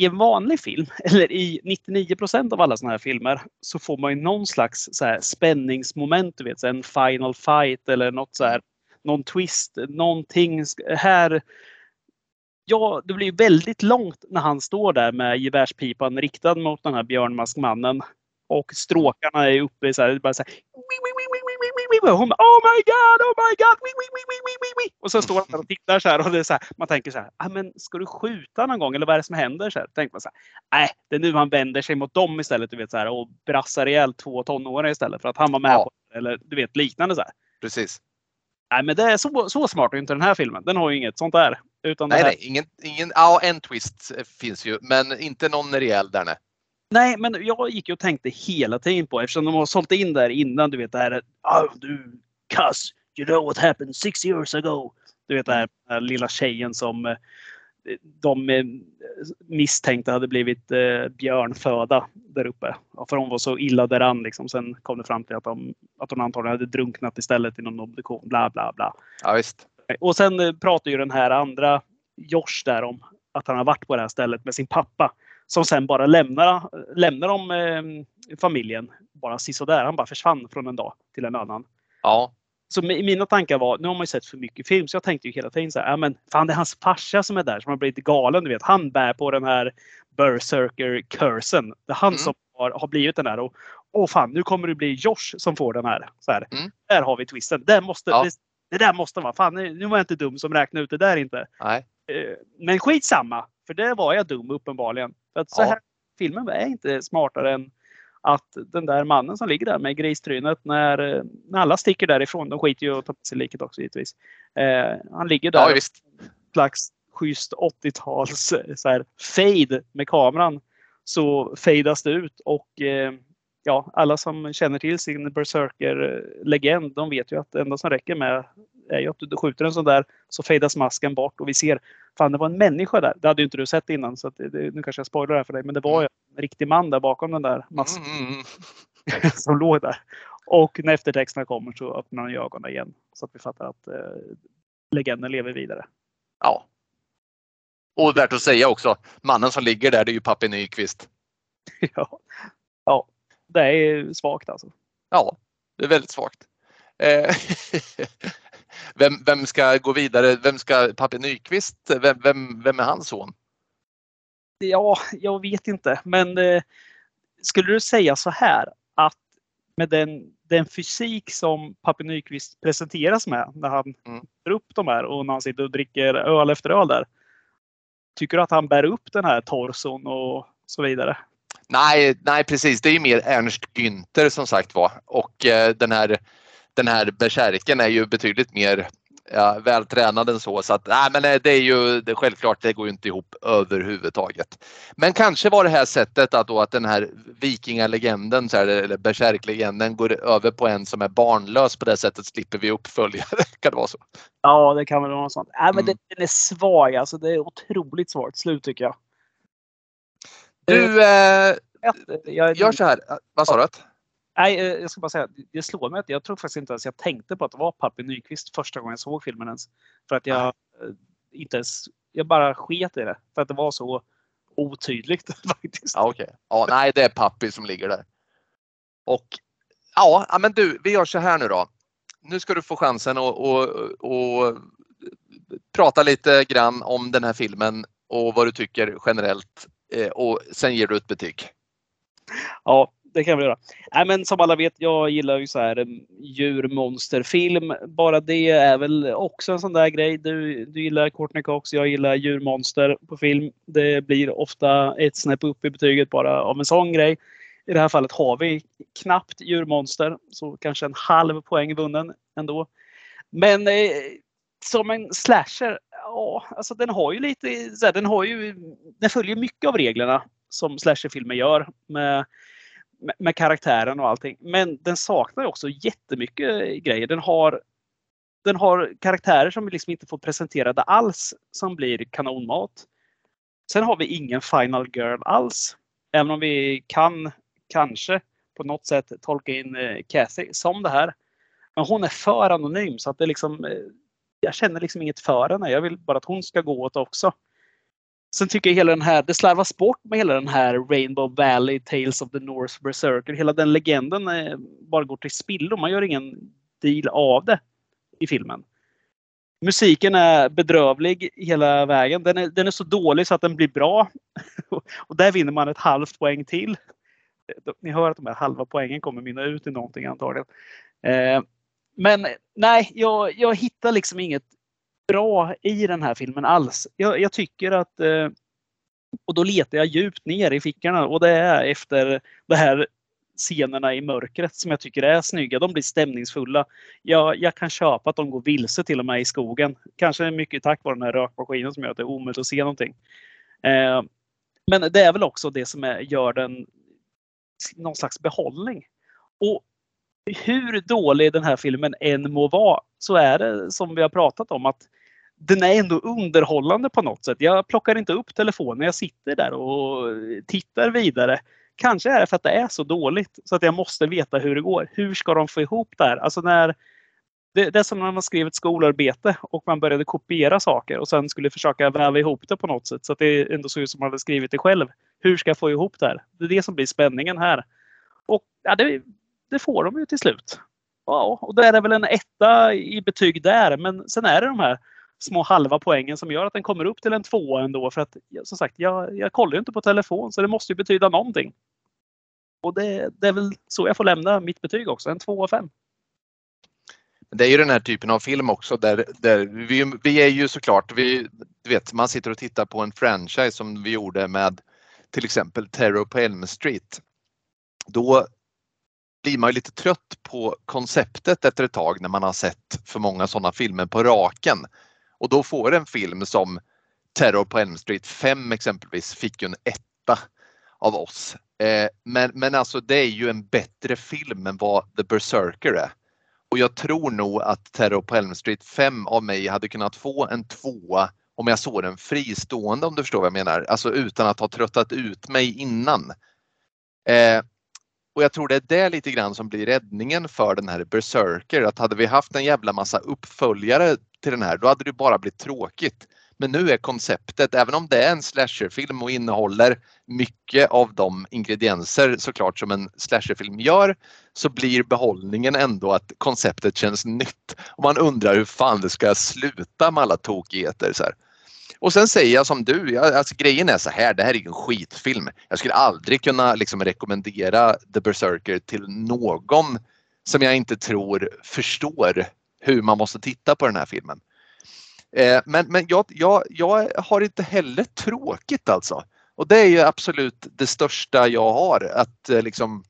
I en vanlig film, eller i 99% av alla sådana här filmer, så får man ju någon slags så här spänningsmoment. Du vet, så en final fight eller något så här, någon twist, någonting. Här, ja, det blir ju väldigt långt när han står där med gevärspipan riktad mot den här björnmaskmannen. Och stråkarna är uppe så här, bara så här. Och Hon bara, oh my god, oh my god! wii, wii, wii, wii, wii, wii." Och så står han där och tittar så här och det är så här, man tänker så här, ah, men ska du skjuta någon gång eller vad är det som händer? Så här, tänker man så här, nej, det är nu han vänder sig mot dem istället du vet så här och brassar ihjäl två tonåringar istället för att han var med Ja. på det. Eller du vet liknande så här. Precis. Nej, men det är så, så smart är inte den här filmen. Den har ju inget sånt där. Utan Nej, nej, ingen, ingen, ja en twist finns ju men inte någon rejäl där nej. Nej, men jag gick ju och tänkte hela tiden på eftersom de har sålt in där innan. Du vet det här. Oh, du, cuss, you know what happened six years ago. Du vet det här, den här lilla tjejen som eh, de eh, misstänkte hade blivit eh, björnföda där uppe. För hon var så illa däran liksom. Sen kom det fram till att, de, att hon antagligen hade drunknat istället i någon obduktion. Bla bla bla. Ja, visst. Och sen pratar ju den här andra Josh där om att han har varit på det här stället med sin pappa. Som sen bara lämnar, lämnar de eh, familjen. Bara sisådär. Han bara försvann från en dag till en annan. Ja, Så mi- mina tankar var, nu har man ju sett för mycket film, så jag tänkte ju hela tiden så här, ja men fan det är hans farsa som är där som har blivit galen. Du vet, han bär på den här berserker-cursen. Det är han Mm. som har, har blivit den här. Och, åh fan, nu kommer det bli Josh som får den här. Så här. Mm. Där har vi twisten. Det, måste, Ja. det, det där måste vara, fan nu nu var jag inte dum som räknade ut det där inte. nej. Eh, Men skitsamma, för det var jag dum uppenbarligen. För att så Ja. här, filmen är inte smartare än att den där mannen som ligger där med gristrynet när, när alla sticker därifrån, de skiter ju att ta på sig liket också givetvis. Eh, han ligger där Ja, visst. slags schysst 80-tals eh, så här, fade med kameran. Så fadas det ut och eh, ja, alla som känner till sin Berserker-legend, de vet ju att det enda som räcker med är ju att du skjuter en sån där så fadas masken bort och vi ser, fan det var en människa där. Det hade ju inte du sett innan så att det, det, nu kanske jag spoilar det här för dig, men det var ju en riktig man där bakom den där masken Mm, mm, mm. som låg där. Och när eftertexterna kommer så öppnar han ögonen igen så att vi fattar att eh, legenden lever vidare. Ja. Och värt att säga också, mannen som ligger där det är ju Pappe Nyqvist. ja. ja, det är svagt alltså. Ja, det är väldigt svagt. Eh, vem, vem ska gå vidare? Vem ska Pappe Nyqvist? Vem, vem, vem är hans son? Ja, jag vet inte, men eh, skulle du säga så här att med den, den fysik som Pappe Nyqvist presenteras med när han Mm. drar upp de här och när han sitter och dricker öl efter öl där. Tycker du att han bär upp den här torson och så vidare? Nej, nej precis. Det är ju mer Ernst Günther som sagt var. Och eh, den här, den här bärsärken är ju betydligt mer ja, vältränad än så. så att, nej, men det är ju det, självklart, det går ju inte ihop överhuvudtaget. Men kanske var det här sättet att, då, att den här vikingalegenden, så här, eller bärsärklegenden går över på en som är barnlös. På det sättet slipper vi uppföljare. kan det vara så? Ja, det kan väl vara något sånt. Nej, men mm. den är svag alltså. Det är otroligt svagt slut tycker jag. Du, eh, jag, gör så här. Vad sa du? Nej, eh, jag ska bara säga, det slår mig att jag tror faktiskt inte ens jag tänkte på att det var Pappi Nyqvist första gången jag såg filmen ens. För att jag eh, inte ens, jag bara sket i det. För att det var så otydligt faktiskt. Ja, okay. ja, nej, det är Pappi som ligger där. Och ja, men du, vi gör så här nu då. Nu ska du få chansen att och, och, prata lite grann om den här filmen och vad du tycker generellt eh, och sen ger du ett betyg. Ja, det kan vi göra. Nej, men som alla vet, jag gillar ju så här eh, djurmonsterfilm. Bara det är väl också en sån där grej. Du, du gillar Courtney Cox, jag gillar djurmonster på film. Det blir ofta ett snäpp upp i betyget bara av en sån grej. I det här fallet har vi knappt djurmonster, så kanske en halv poäng vunnen ändå. Men eh, som en slasher, ja, alltså den har ju lite, så här, den har ju, den följer mycket av reglerna som slasherfilmer gör med med, med karaktären och allting. Men den saknar också jättemycket grejer. Den har, den har karaktärer som vi liksom inte får presenterade alls som blir kanonmat. Sen har vi ingen final girl alls. Även om vi kan kanske på något sätt tolka in eh, Cassie som det här. Men hon är för anonym så att det liksom eh, jag känner liksom inget för henne. Jag vill bara att hon ska gå åt också. Sen tycker jag hela den här, det slarvas bort med hela den här Rainbow Valley, Tales of the North Berserker. Hela den legenden är, bara går till spillo. Man gör ingen deal av det i filmen. Musiken är bedrövlig hela vägen. Den är, den är så dålig så att den blir bra. Och där vinner man ett halvt poäng till. Eh, ni hör att de här halva poängen kommer mynna ut i någonting antagligen. Eh, men nej, jag, jag hittar liksom inget bra i den här filmen alls. Jag, jag tycker att eh, och då letar jag djupt ner i fickorna och det är efter de här scenerna i mörkret som jag tycker är snygga. De blir stämningsfulla. Jag, jag kan köpa att de går vilse till och med i skogen. Kanske mycket tack vare den här rökmaskinen som gör att det är omöjligt att se någonting. Eh, men det är väl också det som är, gör den någon slags behållning. Och hur dålig den här filmen än må vara så är det som vi har pratat om att den är ändå underhållande på något sätt. Jag plockar inte upp telefonen, jag sitter där och tittar vidare. Kanske är det för att det är så dåligt så att jag måste veta hur det går. Hur ska de få ihop det här? Alltså när, det, det är som när man skrev ett skolarbete och man började kopiera saker och sen skulle försöka väva ihop det på något sätt så att det ändå såg ut som man hade skrivit det själv. Hur ska jag få ihop det här? Det är det som blir spänningen här. Och ja, det, det får de ju till slut. Ja, och då är det väl en etta i betyg där. Men sen är det de här små halva poängen som gör att den kommer upp till en tvåa ändå. För att som sagt, jag, jag kollar ju inte på telefon så det måste ju betyda någonting. Och det, det är väl så jag får lämna mitt betyg också, en tvåa av fem. Det är ju den här typen av film också där, där vi, vi är ju såklart, vi, du vet, man sitter och tittar på en franchise som vi gjorde med till exempel Terror på Elm Street. Då blir man lite trött på konceptet efter ett tag när man har sett för många sådana filmer på raken. Och då får en film som Terror på Elm Street 5 exempelvis fick ju en etta av oss. Eh, men, men alltså det är ju en bättre film än vad The Berserker är. Och jag tror nog att Terror på Elm Street 5 av mig hade kunnat få en tvåa om jag såg den fristående om du förstår vad jag menar. Alltså utan att ha tröttat ut mig innan. Eh, och jag tror det är det lite grann som blir räddningen för den här Berserker. Att hade vi haft en jävla massa uppföljare till den här, då hade det bara blivit tråkigt. Men nu är konceptet, även om det är en slasherfilm och innehåller mycket av de ingredienser såklart som en slasherfilm gör, så blir behållningen ändå att konceptet känns nytt. Och man undrar hur fan det ska sluta med alla tokigheter. Så här. Och sen säger jag som du, jag, alltså grejen är så här, det här är en skitfilm. Jag skulle aldrig kunna liksom rekommendera The Berserker till någon som jag inte tror förstår hur man måste titta på den här filmen. Eh, men men jag, jag, jag har inte heller tråkigt alltså. Och det är ju absolut det största jag har att eh, liksom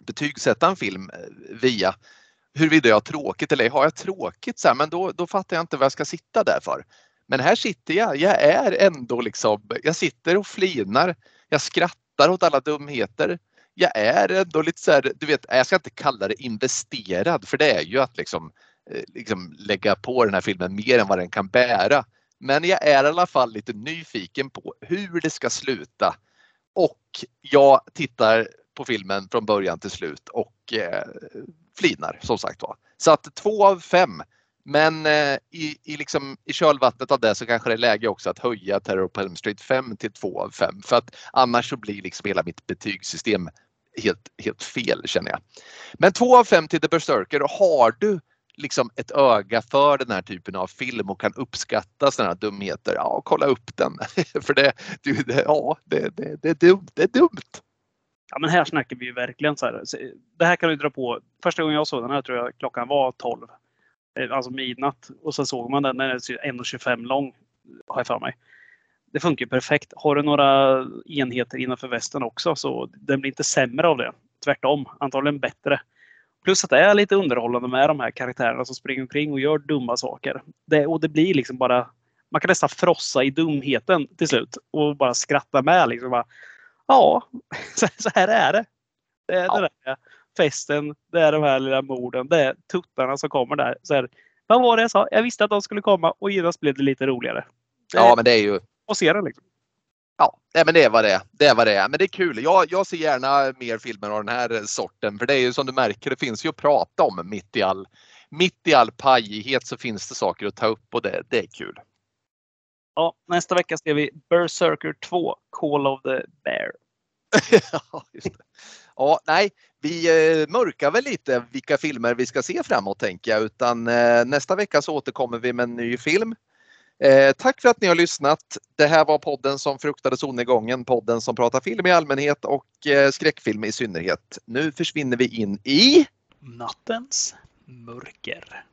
betygsätta en film eh, via. huruvida jag har tråkigt eller har jag tråkigt så här, men då, då fattar jag inte vad jag ska sitta där för. Men här sitter jag. Jag är ändå liksom, jag sitter och flinar. Jag skrattar åt alla dumheter. Jag är ändå lite så här, du vet, jag ska inte kalla det investerad för det är ju att liksom, Eh, liksom lägga på den här filmen mer än vad den kan bära. Men jag är i alla fall lite nyfiken på hur det ska sluta. Och jag tittar på filmen från början till slut och eh, flinar som sagt var. Så att två av fem. Men eh, i, i, liksom, i kölvattnet av det så kanske det är läge också att höja Terror på Elm Street 5 till 2 av 5 för att annars så blir liksom hela mitt betygssystem helt, helt fel känner jag. Men 2 av 5 till The Berserker. Har du liksom ett öga för den här typen av film och kan uppskatta sådana här dumheter, ja kolla upp den. för det, det, ja, det, det, det, är dumt. det är dumt. Ja men här snackar vi ju verkligen så här. Eh, det här kan du dra på. Första gången jag såg den här tror jag klockan var 12. Eh, alltså midnatt. Och så såg man den den är 1,25 lång. Har jag för mig. Det funkar perfekt. Har du några enheter innanför västen också så den blir inte sämre av det. Tvärtom, antagligen bättre. Plus att det är lite underhållande med de här karaktärerna som springer omkring och gör dumma saker. Det, och det blir liksom bara... Man kan nästan frossa i dumheten till slut och bara skratta med. Liksom bara, ja, så här är det. Det är ja. det festen, det är de här lilla morden, det är tuttarna som kommer där. Så här, vad var det jag sa? Jag visste att de skulle komma och genast blev det lite roligare. Ja, men det är ju... Och se den liksom. Ja, nej, men det är vad det är. Det är vad det är. Men det är kul. Jag, jag ser gärna mer filmer av den här sorten. För det är ju som du märker, det finns ju att prata om mitt i all, mitt i all pajighet så finns det saker att ta upp och det, det är kul. Ja, nästa vecka ser vi Berserker 2, Call of the Bear. ja, ja, nej, vi eh, mörkar väl lite vilka filmer vi ska se framåt tänker jag. Utan eh, nästa vecka så återkommer vi med en ny film. Eh, tack för att ni har lyssnat. Det här var podden som fruktade solnedgången. Podden som pratar film i allmänhet och eh, skräckfilm i synnerhet. Nu försvinner vi in i nattens mörker.